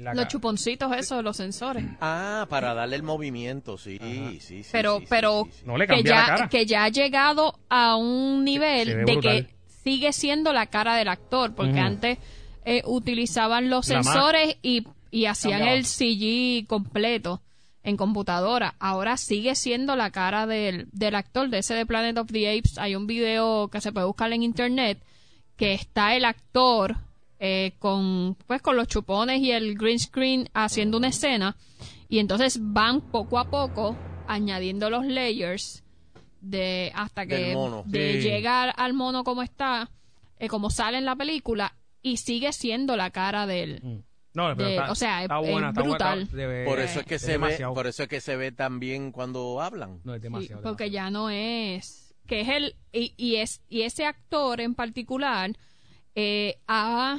los... ca- chuponcitos esos, los sensores. Ah, para darle el movimiento, sí, sí, sí. pero sí, pero sí, sí. No le que cambia la ya cara. que ya ha llegado a un nivel ve de brutal. que sigue siendo la cara del actor porque Ujú. antes eh, utilizaban los La ma- sensores y, y hacían el CG completo en computadora. Ahora sigue siendo la cara del, del actor de ese de Planet of the Apes. Hay un video que se puede buscar en internet que está el actor eh, con pues con los chupones y el green screen haciendo una escena y entonces van poco a poco añadiendo los layers de hasta que mono. de Sí. llegar al mono como está eh, como sale en la película y sigue siendo la cara del Mm. No, pero de- está, o sea, está es- buena, brutal. está- Por eso es que es se ve, por eso es que se ve tan bien cuando hablan. No, es Sí, demasiado. porque ya no es que es el y, y es y ese actor en particular eh, ha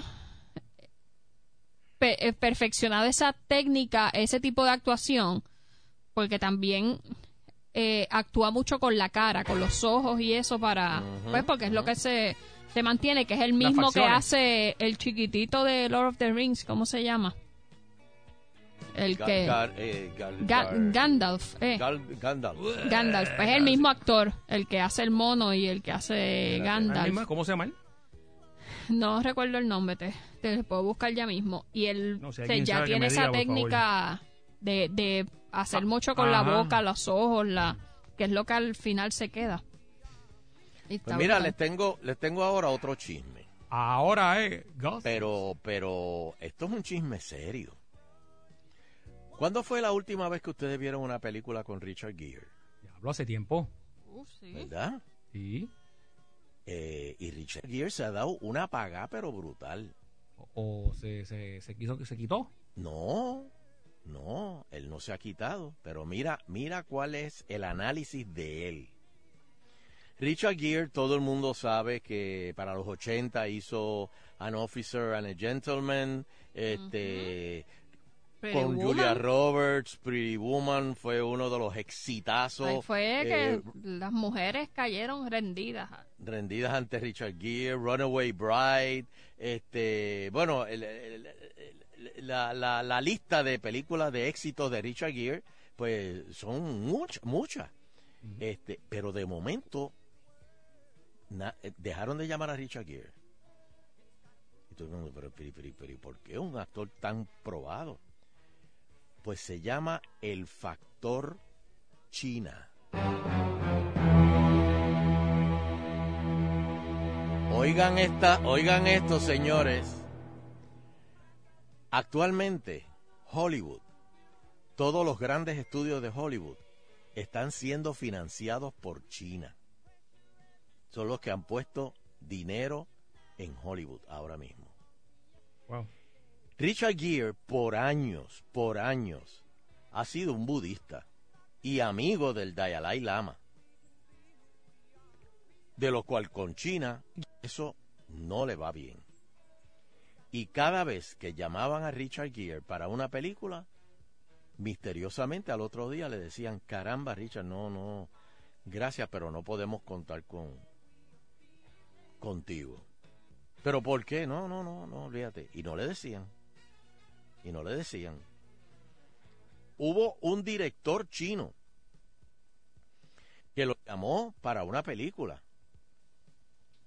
pe- eh, perfeccionado esa técnica ese tipo de actuación porque también eh, actúa mucho con la cara con los ojos y eso para pues porque es lo que se se mantiene que es el mismo que hace el chiquitito de Lord of the Rings cómo se llama el Ga- que Gar- eh, Ga- Gandalf eh. Gal- Gandalf. Gandalf, pues es el mismo actor, el que hace el mono y el que hace ¿La Gandalf. ¿Cómo se llama él? No recuerdo el nombre, te, te lo puedo buscar ya mismo. Y él No, si ya tiene esa diga, técnica de, de hacer mucho con la boca, los ojos, la que es lo que al final se queda. Y Pues mira, les tengo, les tengo ahora otro chisme. Ahora es Gus. Pero, pero, esto es un chisme serio. ¿Cuándo fue la última vez que ustedes vieron una película con Richard Gere? Habló hace tiempo. Uh, sí. ¿Verdad? Sí. Eh, y Richard Gere se ha dado una apagada, pero brutal. O, o se, se, se quiso que se quitó. No, no, él no se ha quitado. Pero mira, mira cuál es el análisis de él. Richard Gere, todo el mundo sabe que para los 80 hizo An Officer and a Gentleman, este, Pretty con Woman. Julia Roberts, Pretty Woman fue uno de los exitazos. Ahí fue eh, que las mujeres cayeron rendidas. rendidas ante Richard Gere, Runaway Bride, este, bueno, el- el- el- la, la, la lista de películas de éxitos de Richard Gere, pues son muchas, muchas. Este, pero de momento na- eh, dejaron de llamar a Richard Gere. Y todo el mundo, pero, pero, pero, pero, ¿y ¿por qué un actor tan probado? Pues se llama el factor China. Oigan esta, oigan esto, señores. Actualmente, Hollywood, todos los grandes estudios de Hollywood están siendo financiados por China. Son los que han puesto dinero en Hollywood ahora mismo. Wow. Richard Gere, por años, por años, ha sido un budista y amigo del Dalai Lama. De lo cual con China eso no le va bien. Y cada vez que llamaban a Richard Gere para una película, misteriosamente al otro día le decían, caramba Richard, no, no, gracias, pero no podemos contar con contigo. ¿Pero por qué? No, no, no, no, olvídate. Y no le decían. Y no le decían. Hubo un director chino que lo llamó para una película.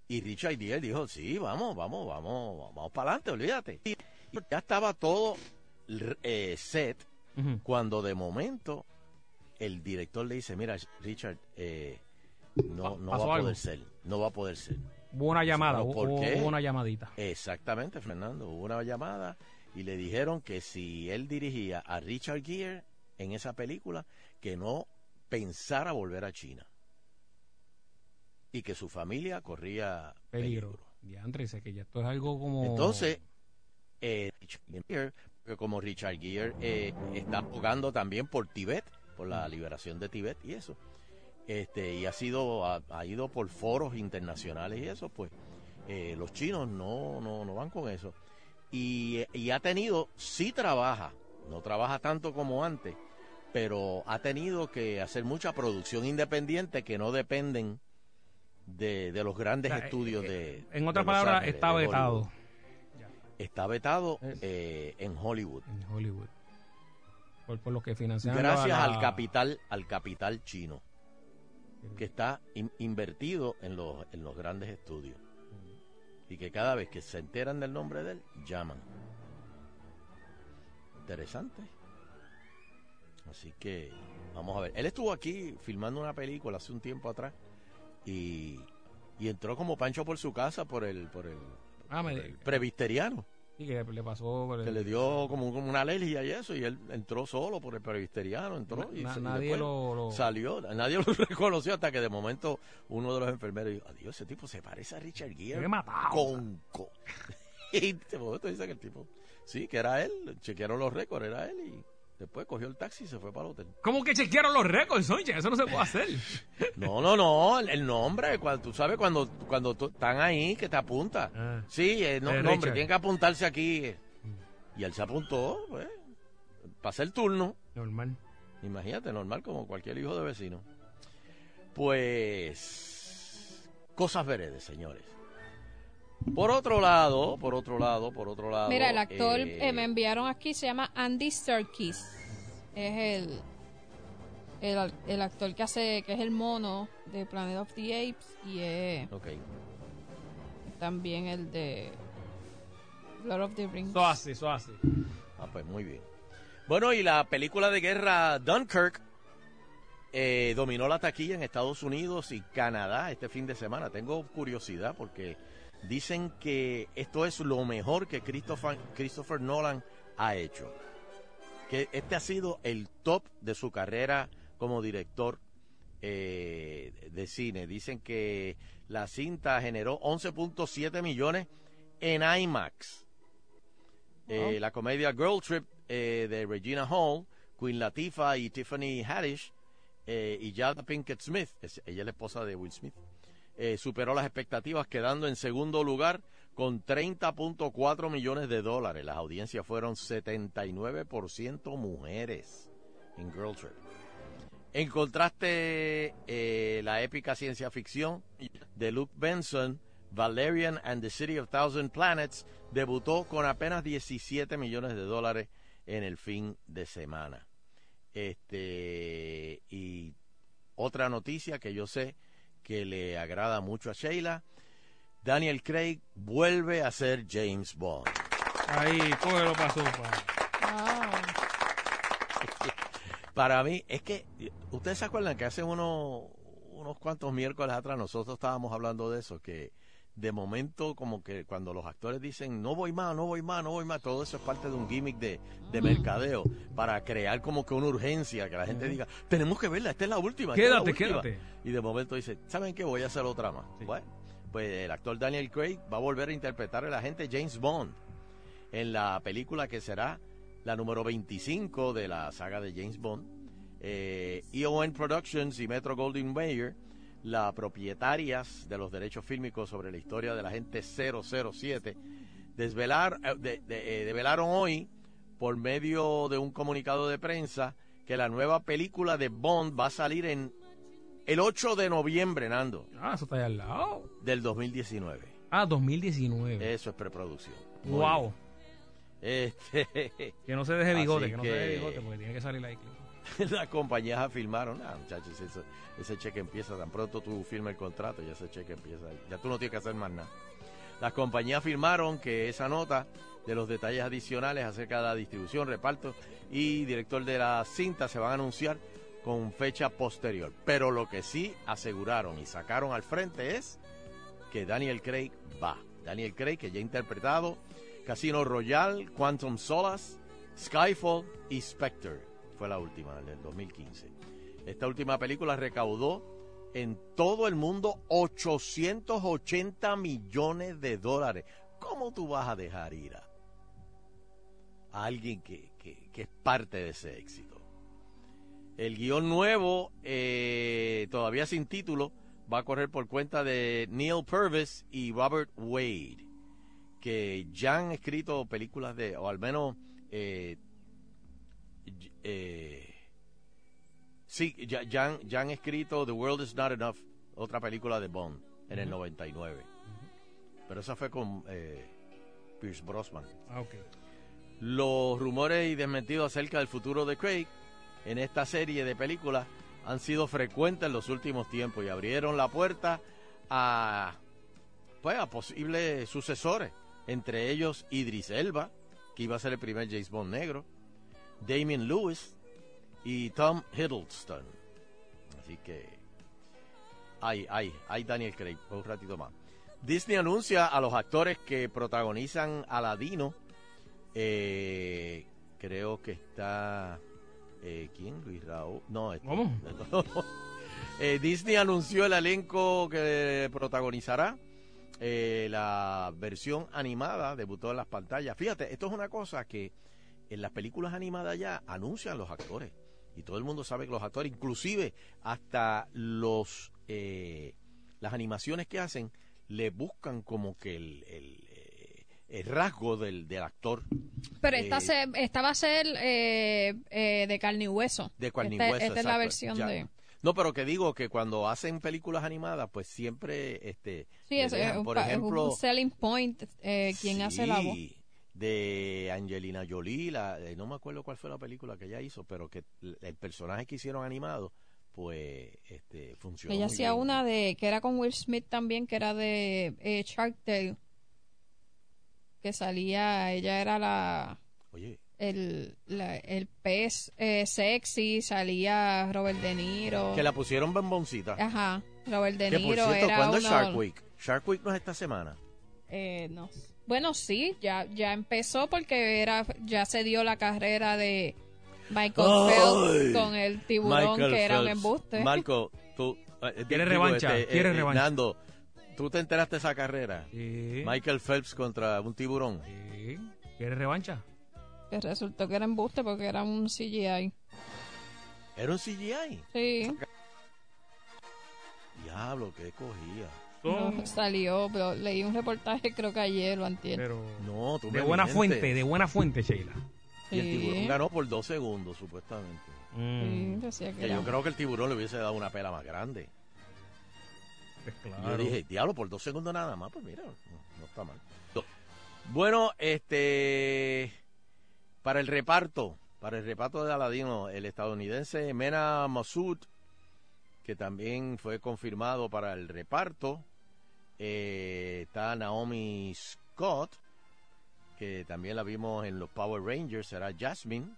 Y Richard Gere dijo, sí, vamos, vamos, vamos, vamos para adelante, olvídate. Y ya estaba todo eh, set cuando de momento el director le dice, mira, Richard, eh, no, no va a algo. poder ser, no va a poder ser. Hubo una llamada, hubo una llamadita. Exactamente, Fernando. Hubo una llamada y le dijeron que si él dirigía a Richard Gere en esa película, que no pensara volver a China. Y que su familia corría Peligro. Diantre, que ya esto es algo como... Entonces, eh, Richard Gere, porque como Richard Gere eh, está abogando también por Tibet, por la liberación de Tibet y eso, este y ha sido ha, ha ido por foros internacionales y eso, pues eh, los chinos no, no, no van con eso. Y, y ha tenido, sí trabaja, no trabaja tanto como antes, pero ha tenido que hacer mucha producción independiente que no dependen de, de los grandes O sea, estudios eh, de... En de otras palabras, está vetado Hollywood. Está vetado eh, en Hollywood. en Hollywood. Por, por lo que financian... Gracias la- al capital, al capital chino, que está in- invertido en los, en los grandes estudios. Y que cada vez que se enteran del nombre de él, llaman. Interesante. Así que vamos a ver. Él estuvo aquí filmando una película hace un tiempo atrás y, y entró como Pancho por su casa por el por el, Ah, por el previsteriano. Sí, que le pasó. el- Que le dio como, como una alergia y eso, y él entró solo por el previsteriano, entró y, Na- y nadie lo- lo- salió, nadie lo reconoció hasta que de momento uno de los enfermeros dijo, adiós, ese tipo se parece a Richard Gere. Qué matado. Con, con-". Y de momento dice que el tipo, sí, que era él, chequearon los récords, era él, y después cogió el taxi y se fue para el hotel. ¿Cómo que chequearon los récords, oye? Eso no se puede hacer. No, no, no, el, nombre, cuando, tú sabes cuando, cuando tú- están ahí que te apunta. Ah. Sí, el no- Eh, nombre, Richard. tienen que apuntarse aquí. eh. Y él se apuntó, pues, pasa el turno. Normal. Imagínate, normal como cualquier hijo de vecino. Pues, cosas veredes, señores. Por otro lado, por otro lado, por otro lado. Mira, el actor eh, eh, me enviaron aquí, se llama Andy Serkis. Es el, el, el actor que hace, que es el mono de Planet of the Apes y es Ok. también el de Lord of the Rings. Eso hace, eso hace. Ah, pues muy bien. Bueno, y la película de guerra Dunkirk eh, dominó la taquilla en Estados Unidos y Canadá este fin de semana. Tengo curiosidad porque dicen que esto es lo mejor que Christopher, Christopher Nolan ha hecho. Que este ha sido el top de su carrera como director eh, de cine. Dicen que la cinta generó 11.7 millones en IMAX. Eh, la comedia Girl Trip eh, de Regina Hall, Queen Latifah y Tiffany Haddish y Jada Pinkett Smith, es- ella es la esposa de Will Smith, eh, superó las expectativas quedando en segundo lugar con 30.4 millones de dólares. Las audiencias fueron 79% mujeres en Girl Trip. En contraste, eh, la épica ciencia ficción de Luke Benson, Valerian and the City of Thousand Planets, debutó con apenas 17 millones de dólares en el fin de semana. Este, y otra noticia que yo sé que le agrada mucho a Sheila, Daniel Craig vuelve a ser James Bond. Ahí, cógelo para sopa. Para mí, es que, ustedes se acuerdan que hace uno- unos cuantos miércoles atrás nosotros estábamos hablando de eso, que de momento como que cuando los actores dicen no voy más, no voy más, no voy más, todo eso es parte de un gimmick de, de mercadeo para crear como que una urgencia, que la gente diga, tenemos que verla, esta es la última. la Quédate, última". quédate. Y de momento dice, ¿saben qué? Voy a hacer otra más. Bueno, pues el actor Daniel Craig va a volver a interpretar al agente James Bond en la película que será la número 25 de la saga de James Bond. Eh, EON Productions y Metro Goldwyn Mayer, las propietarias de los derechos fílmicos sobre la historia de la gente 007, desvelar, eh, de- de- eh, develaron hoy, por medio de un comunicado de prensa, que la nueva película de Bond va a salir en el 8 de noviembre, Nando, Ah, eso está ahí al lado. del 2019. Ah, 2019. Eso es preproducción. Wow. Este, Que no se deje bigote, Así que no se deje bigote, porque tiene que salir ahí. las compañías afirmaron, ah, muchachos, eso- ese cheque empieza tan pronto tú firmas el contrato, ya ese cheque empieza, ya tú no tienes que hacer más nada. Las compañías afirmaron que esa nota de los detalles adicionales acerca de la distribución, reparto y director de la cinta se van a anunciar con fecha posterior. Pero lo que sí aseguraron y sacaron al frente es que Daniel Craig va. Daniel Craig, que ya ha interpretado Casino Royale, Quantum Solace, Skyfall y Spectre. Fue la última, del 2015. Esta última película recaudó en todo el mundo 880 millones de dólares. ¿Cómo tú vas a dejar ir a, alguien que, es parte de ese éxito? El guion nuevo, eh, todavía sin título, va a correr por cuenta de Neil Purvis y Robert Wade, que ya han escrito películas de, o al menos, eh, eh, sí, ya, ya han, ya han escrito The World Is Not Enough, otra película de Bond, en el 99. Pero esa fue con eh, Pierce Brosnan. Ah. Los rumores y desmentidos acerca del futuro de Craig en esta serie de películas han sido frecuentes en los últimos tiempos y abrieron la puerta a, pues, a posibles sucesores, entre ellos Idris Elba, que iba a ser el primer James Bond negro, Damien Lewis, y Tom Hiddleston. Así que hay, hay, hay Daniel Craig, un ratito más. Disney anuncia a los actores que protagonizan Aladino. Eh, creo que está. Eh, ¿Quién? Luis Raúl. No, este- ¿Cómo? Eh, Disney anunció el elenco que protagonizará eh, la versión animada, debutó en las pantallas. Fíjate, esto es una cosa que en las películas animadas ya anuncian los actores. Y todo el mundo sabe que los actores, inclusive hasta los eh, las animaciones que hacen, le buscan como que el, el, eh, el rasgo del, del actor. Pero esta, Eh, se, esta va a ser eh, eh, de carne y hueso. De carne y hueso, Esta es la versión ya. de... No, pero que digo que cuando hacen películas animadas, pues siempre, este, Sí, le es, por es ejemplo, un selling point eh, quien hace la voz. De Angelina Jolie, la, eh, no me acuerdo cuál fue la película que ella hizo, pero que el, personaje que hicieron animado, pues, este, funcionó. Ella muy hacía bien. una de que era con Will Smith también, que era de eh, Shark Tale. Que salía, ella era la Oye, el, la- el pez eh, sexy, salía Robert De Niro. que la pusieron bomboncita. Ajá, Robert De que por Niro cierto, era ¿cuándo es uno- Shark Week? Shark Week no es esta semana. Eh, no. Bueno, sí, ya, ya empezó porque era ya se dio la carrera de Michael. Phelps con el tiburón Michael que era un embuste. Marco, tú... eh, ¿Quieres digo, revancha? este, ¿Quieres eh, revancha? Nando, ¿tú te enteraste de esa carrera? Sí. Michael Phelps contra un tiburón. Sí. ¿Quieres revancha? Que resultó que era embuste porque era un CGI. ¿Era un CGI? Sí, Diablo, que cogía. No, salió, pero leí un reportaje creo que ayer o antier. Pero No, tú de me buena mientes. fuente, de buena fuente, Sheila. Y el Sí. tiburón ganó por dos segundos, supuestamente. Mm, Sí, decía que Que era- yo creo que el tiburón le hubiese dado una pela más grande. pues Y claro. Yo dije, diablo, por dos segundos nada más, pues mira, no, no está mal. Bueno, este, para el reparto, para el reparto de Aladino, el estadounidense Mena Massoud, que también fue confirmado para el reparto, eh, está Naomi Scott, que también la vimos en los Power Rangers, será Jasmine.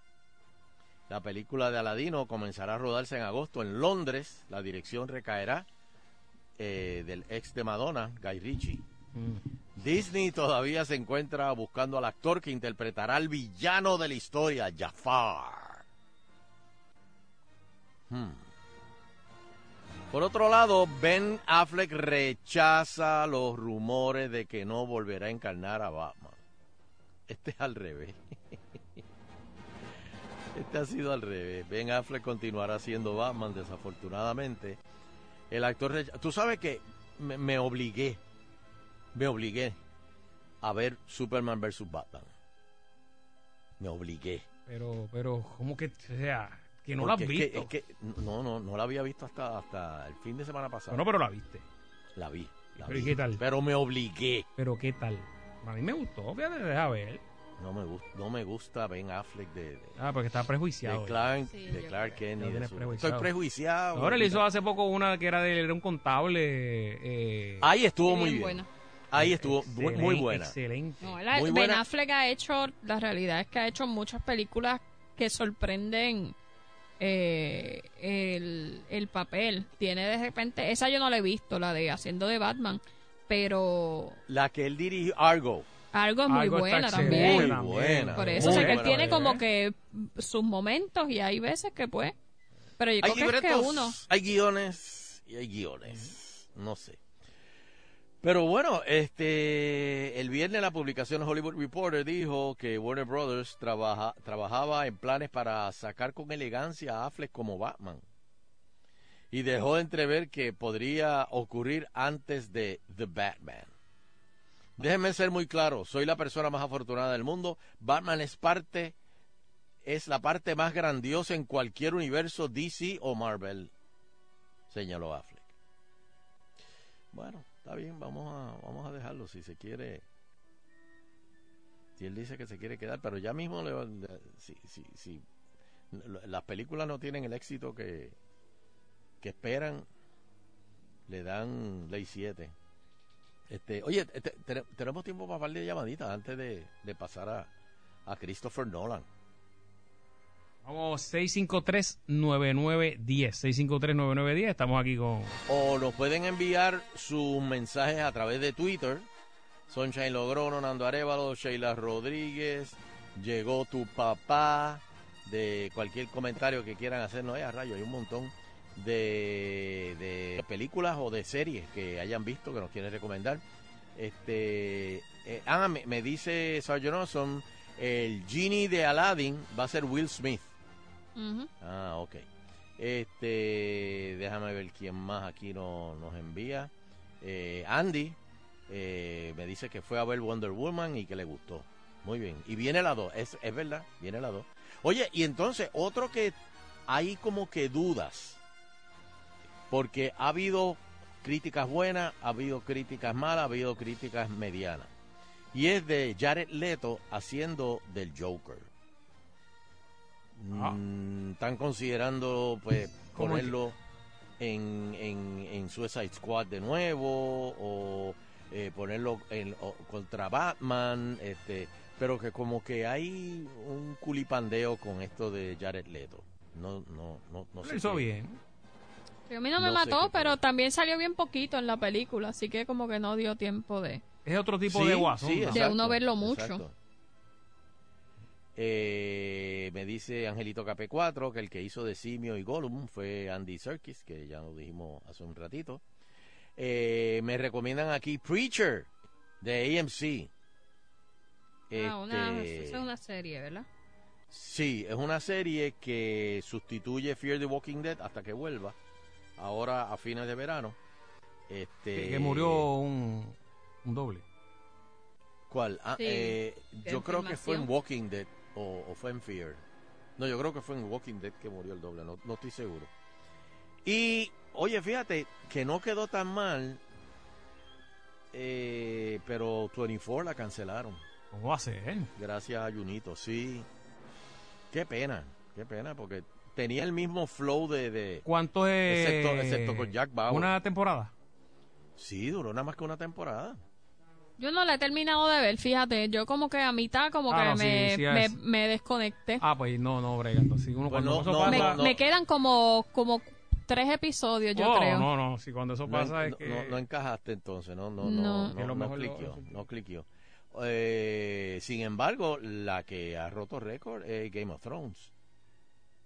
La película de Aladino comenzará a rodarse en agosto en Londres. La dirección recaerá eh, del ex de Madonna, Guy Ritchie. Mm. Disney todavía se encuentra buscando al actor que interpretará al villano de la historia, Jafar. Hmm. Por otro lado, Ben Affleck rechaza los rumores de que no volverá a encarnar a Batman. Este es al revés. Este ha sido al revés. Ben Affleck continuará siendo Batman, desafortunadamente. El actor... recha- Tú sabes que me, me obligué, me obligué a ver Superman vs. Batman. Me obligué. Pero, pero, ¿cómo que, sea, que no la has Porque es que- visto? es que, no, no, no la había visto hasta, hasta el fin de semana pasado. No, pero la viste. La vi. la ¿Pero y vi. qué tal? Pero me obligué. Pero, ¿qué tal? A mí me gustó, fíjate, deja ver. No me, gusta, no me gusta Ben Affleck de, de, Ah, porque está prejuiciado. de Clark, Sí, de Clark Kent. Lo y de su- prejuiciado. Estoy prejuiciado. Ahora le hizo hace poco una que era de era un contable. Eh, Ahí estuvo muy bien buena. Ahí estuvo muy, buena. Excelente. No, la- Muy Ben buena. Affleck ha hecho, la realidad es que ha hecho muchas películas que sorprenden eh, el, el papel. Tiene de repente, esa yo no la he visto, la de haciendo de Batman, pero La que él dirigió, Argo. algo es muy buena también. Muy también. buena. Por eso, o sea que él buena. tiene como que sus momentos y hay veces que pues, pero yo Hay creo que es que libretos, uno. hay guiones y hay guiones. No sé. Pero bueno, este el viernes la publicación Hollywood Reporter dijo que Warner Brothers trabaja, trabajaba en planes para sacar con elegancia a Affleck como Batman. Y dejó de entrever que podría ocurrir antes de The Batman. Déjenme ser muy claro, soy la persona más afortunada del mundo. Batman es parte es la parte más grandiosa en cualquier universo DC o Marvel, señaló Affleck. Bueno, está bien, vamos a, vamos a dejarlo si se quiere. Si él dice que se quiere quedar, pero ya mismo le, si, si, si las películas no tienen el éxito que, que esperan, le dan ley 7. Este, oye, te- te- tenemos tiempo para darle llamadita antes de, de pasar a, a Christopher Nolan. Vamos, 653-9910. 653-9910. Estamos aquí con. O nos pueden enviar sus mensajes a través de Twitter. Sunshine Logrono, Nando Arevalo, Sheila Rodríguez, llegó tu papá, de cualquier comentario que quieran hacernos. a rayo, hay un montón de, de películas o de series que hayan visto que nos quieren recomendar. Este, eh, ah, me, me dice Sargent Awesome, el genie de Aladdin va a ser Will Smith. Ah, ok. Este, déjame ver quién más aquí no- nos envía. Eh, Andy eh, me dice que fue a ver Wonder Woman y que le gustó. Muy bien. Y viene la 2, es, es verdad, viene la 2. Oye, y entonces otro que hay como que dudas. Porque ha habido críticas buenas, ha habido críticas malas, ha habido críticas medianas. Y es de Jared Leto haciendo del Joker. Mm, están considerando pues ¿Cómo ponerlo en, en, en Suicide Squad de nuevo o eh, ponerlo en, o- contra Batman este pero que como que hay un culipandeo con esto de Jared Leto no no no no sé hizo qué- bien. A mí no me No mató, pero también salió bien poquito en la película, así que como que no dio tiempo de, Es otro tipo Sí, de guasón. sí, ¿no? de uno verlo mucho. exacto. Eh, me dice Angelito KP4 que el que hizo de Simio y Gollum fue Andy Serkis, que ya lo dijimos hace un ratito. Eh, me recomiendan aquí Preacher de AMC. Ah, una, Este, es una serie, ¿verdad? Sí, es una serie que sustituye Fear the Walking Dead hasta que vuelva. Ahora a fines de verano. Este, Que, que murió un, un doble. ¿Cuál? Ah, Sí, eh, yo creo que fue en. Walking Dead o, o fue en Fear. No, yo creo que fue en Walking Dead que murió el doble, no, no estoy seguro. Y, oye, fíjate que no quedó tan mal, eh, pero 24 la cancelaron. ¿Cómo va a ser? Gracias a Junito, sí. Qué pena, qué pena, porque tenía el mismo flow de... de ¿Cuánto es? Excepto- excepto con Jack Bauer. Una temporada. Sí, duró nada más que una temporada. Yo no la he terminado de ver, fíjate, yo como que a mitad como Ah, que no, me, sí, me, me desconecté. Ah, pues no, no, brega. Entonces, uno Pues cuando no, eso no, pasa. me, no, me quedan como, como tres episodios, yo Oh, creo. No, no, sí, cuando eso No, pasa es que. no- no encajaste entonces, no, no, No. no, no, cliqueó, no cliqueó. Eh, sin embargo, la que ha roto récord es Game of Thrones.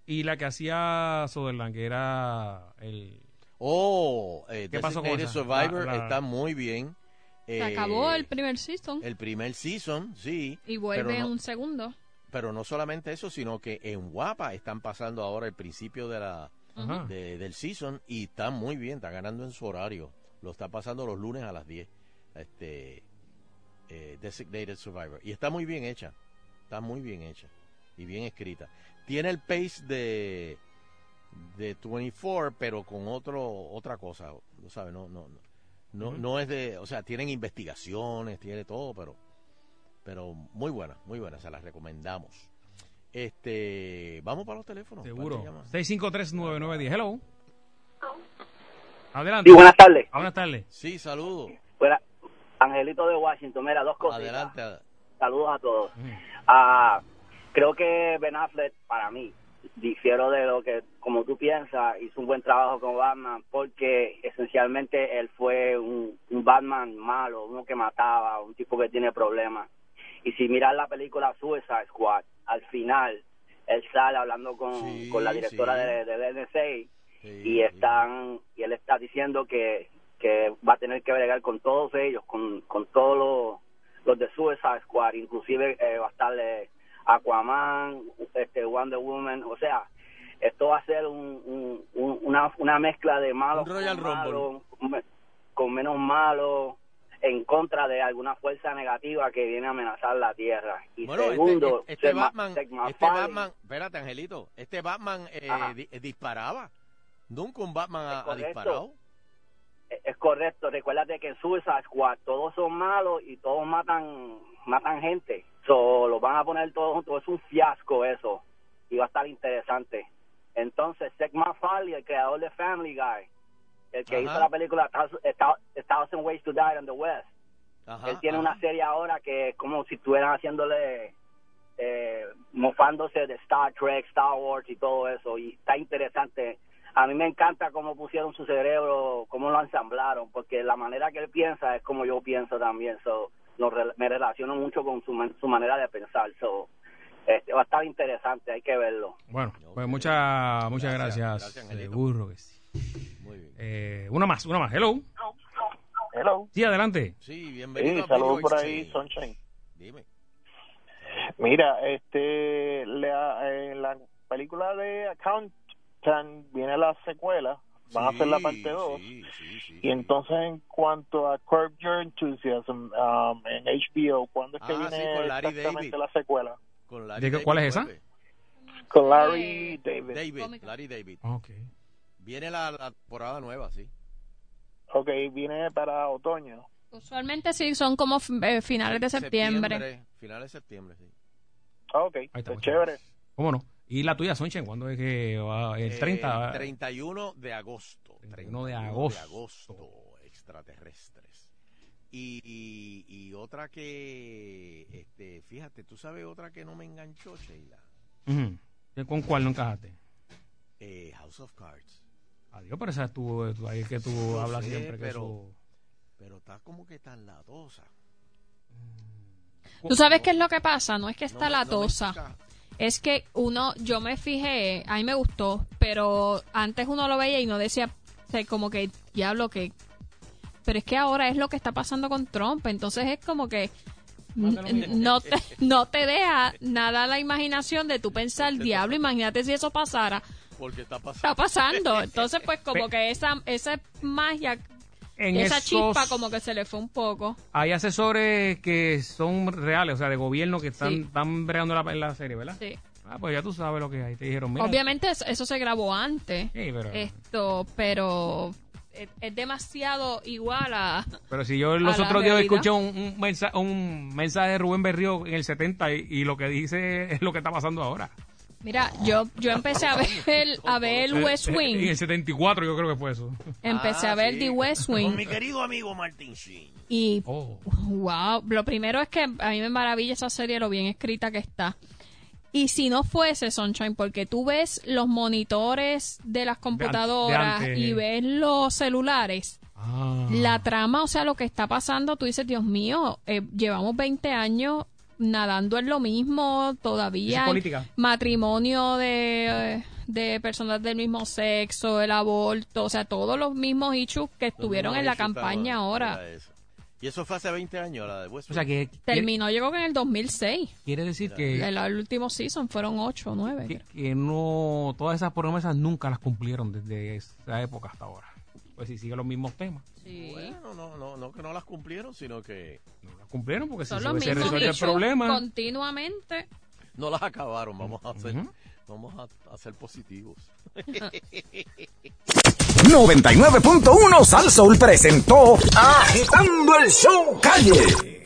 Y la que hacía Sutherland, que era el. Oh, eh, ¿Qué pasó con? Survivor La- la- está muy bien. Se Eh, acabó el primer season el primer season, sí. y vuelve no, un segundo. pero no solamente eso, sino que en Guapa están pasando ahora el principio de la de- del season y está muy bien, está ganando en su horario. Lo está pasando los lunes a las 10. Este eh, Designated Survivor. Y está muy bien hecha. Está muy bien hecha. Y bien escrita. Tiene el pace de de 24, pero con otro otra cosa, ¿no sabes? No no no. No, no es de, o sea, tienen investigaciones, tiene todo, pero pero muy buena, muy buena, se las recomendamos. Este, vamos para los teléfonos. ¿Cuál Seguro. te llama? 6539910. Hello. Adelante. Sí, buenas tardes. Ah, Buenas tardes. Sí, saludos. Buena- Angelito de Washington, mira, dos cosas. Adelante. Saludos a todos. Ah, creo que Ben Affleck, para mí, difiero de lo que, como tú piensas, hizo un buen trabajo con Batman, porque esencialmente él fue un, un Batman malo, uno que mataba, un tipo que tiene problemas. Y si miras la película Suicide Squad, al final, él sale hablando con, Sí, con la directora sí. de, de NSA Sí, y están y él está diciendo que, que va a tener que bregar con todos ellos, con, con todos los, los de Suicide Squad, inclusive eh, va a estar eh, Aquaman, este Wonder Woman, o sea, esto va a ser un, un- un- una, una mezcla de malos Royal con menos malos en contra de alguna fuerza negativa que viene a amenazar la Tierra. Y Bueno, este- segundo, este, este Batman, este Batman, espérate, Angelito, este Batman eh, di- eh, disparaba. Nunca un Batman ha, disparado. Es es correcto, recuérdate que en Suicide Squad todos son malos y todos matan matan gente. So, los van a poner todos juntos, es un fiasco eso y va a estar interesante. Entonces, Seth MacFarlane, el creador de Family Guy, el que Ajá. hizo la película Thou- A Thousand Ways to Die in the West, Ajá, él tiene ajá. una serie ahora que es como si estuvieran haciéndole eh, mofándose de Star Trek, Star Wars y todo eso, y está interesante. A mí me encanta cómo pusieron su cerebro, cómo lo ensamblaron, porque la manera que él piensa es como yo pienso también, so, re- me relaciono mucho con su, man- su manera de pensar, so, este, va a estar interesante, hay que verlo. Bueno, pues muchas muchas gracias, gracias, seguro que sí. Muy bien. Eh, una más, una más. Hello. Hello. Sí, adelante. Sí, bienvenido Sí, saludos por ahí. Sunshine. Dime. Mira, este, la, en la película de Accountant viene la secuela, van a hacer la Sí, parte 2. sí, sí, sí, y entonces, en cuanto a Curb Your Enthusiasm um, en HBO, ¿cuándo es que Ah, sí, viene exactamente David. la secuela? Con Larry ¿De qué- David cuál es esa? Con Larry David. David, Larry David. Ok. Viene la, la temporada nueva, sí. Ok, viene para otoño. Usualmente sí, son como eh, finales de septiembre. Finales de septiembre, sí. Ah, ok, Ahí está, pues muchas chévere. ¿Cómo no? ¿Y la tuya, Sonchen? ¿Cuándo es que va? El 30. Eh, 31 de agosto. 31 de 31 agosto. de agosto, extraterrestres. Y, y, y otra que, este, fíjate, tú sabes otra que no me enganchó, Sheila. ¿Con cuál no encajaste? Eh, House of Cards. Adiós, pero esa es tu, tu- ahí es que tú No hablas sé, siempre que pero, eso... pero está como que tan latosa. ¿Tú sabes qué es lo que pasa? No es que está No latosa. Es que uno, yo me fijé, a mí me gustó, pero antes uno lo veía y no decía, o sea, como que, diablo, que... Pero es que ahora es lo que está pasando con Trump, entonces es como que no te, no te deja nada la imaginación de tú pensar, diablo, imagínate si eso pasara. Porque está pasando. Está pasando. Entonces, pues como que esa, esa magia, En esa esos- chispa como que se le fue un poco. Hay asesores que son reales, o sea, de gobierno que están, Sí. están bregando la, serie, ¿verdad? Sí. Ah, pues ya tú sabes lo que hay. Te dijeron, mira. Obviamente eso, eso se grabó antes. Sí, pero- Esto, pero es, es demasiado igual a... Pero si yo los otros días escuché un, un, mensaje, un mensaje de Rubén Berrío en el 70 y, y lo que dice es lo que está pasando ahora. Mira, yo yo empecé a ver a ver el West Eh, En Wing. el 74 yo creo que fue eso. Empecé Ah, a ver sí, The West Con Wing mi querido amigo Martin Sheen. y Oh. wow, lo primero es que a mí me maravilla esa serie lo bien escrita que está. Y si no fuese Sunshine, porque tú ves los monitores de las computadoras antes. y ves los celulares, Ah. la trama, o sea, lo que está pasando, tú dices, Dios mío, eh, llevamos 20 años nadando en lo mismo, todavía política. matrimonio de, de personas del mismo sexo, el aborto, o sea, todos los mismos issues que estuvieron en la campaña ahora. Y eso fue hace 20 años, la de West O sea, que Terminó, yo creo que en el 2006. quiere decir que, El, el último season fueron 8 o 9. que, que no todas esas promesas nunca las cumplieron desde esa época hasta ahora. Pues si siguen los mismos temas. Bueno, no, no, no que no las cumplieron, sino que No cumplieron porque si se, los se resuelve el problema. continuamente. no las acabaron. Vamos a hacer, vamos a, a ser positivos. 99.1 Sal Soul presentó Agitando el Show Calle.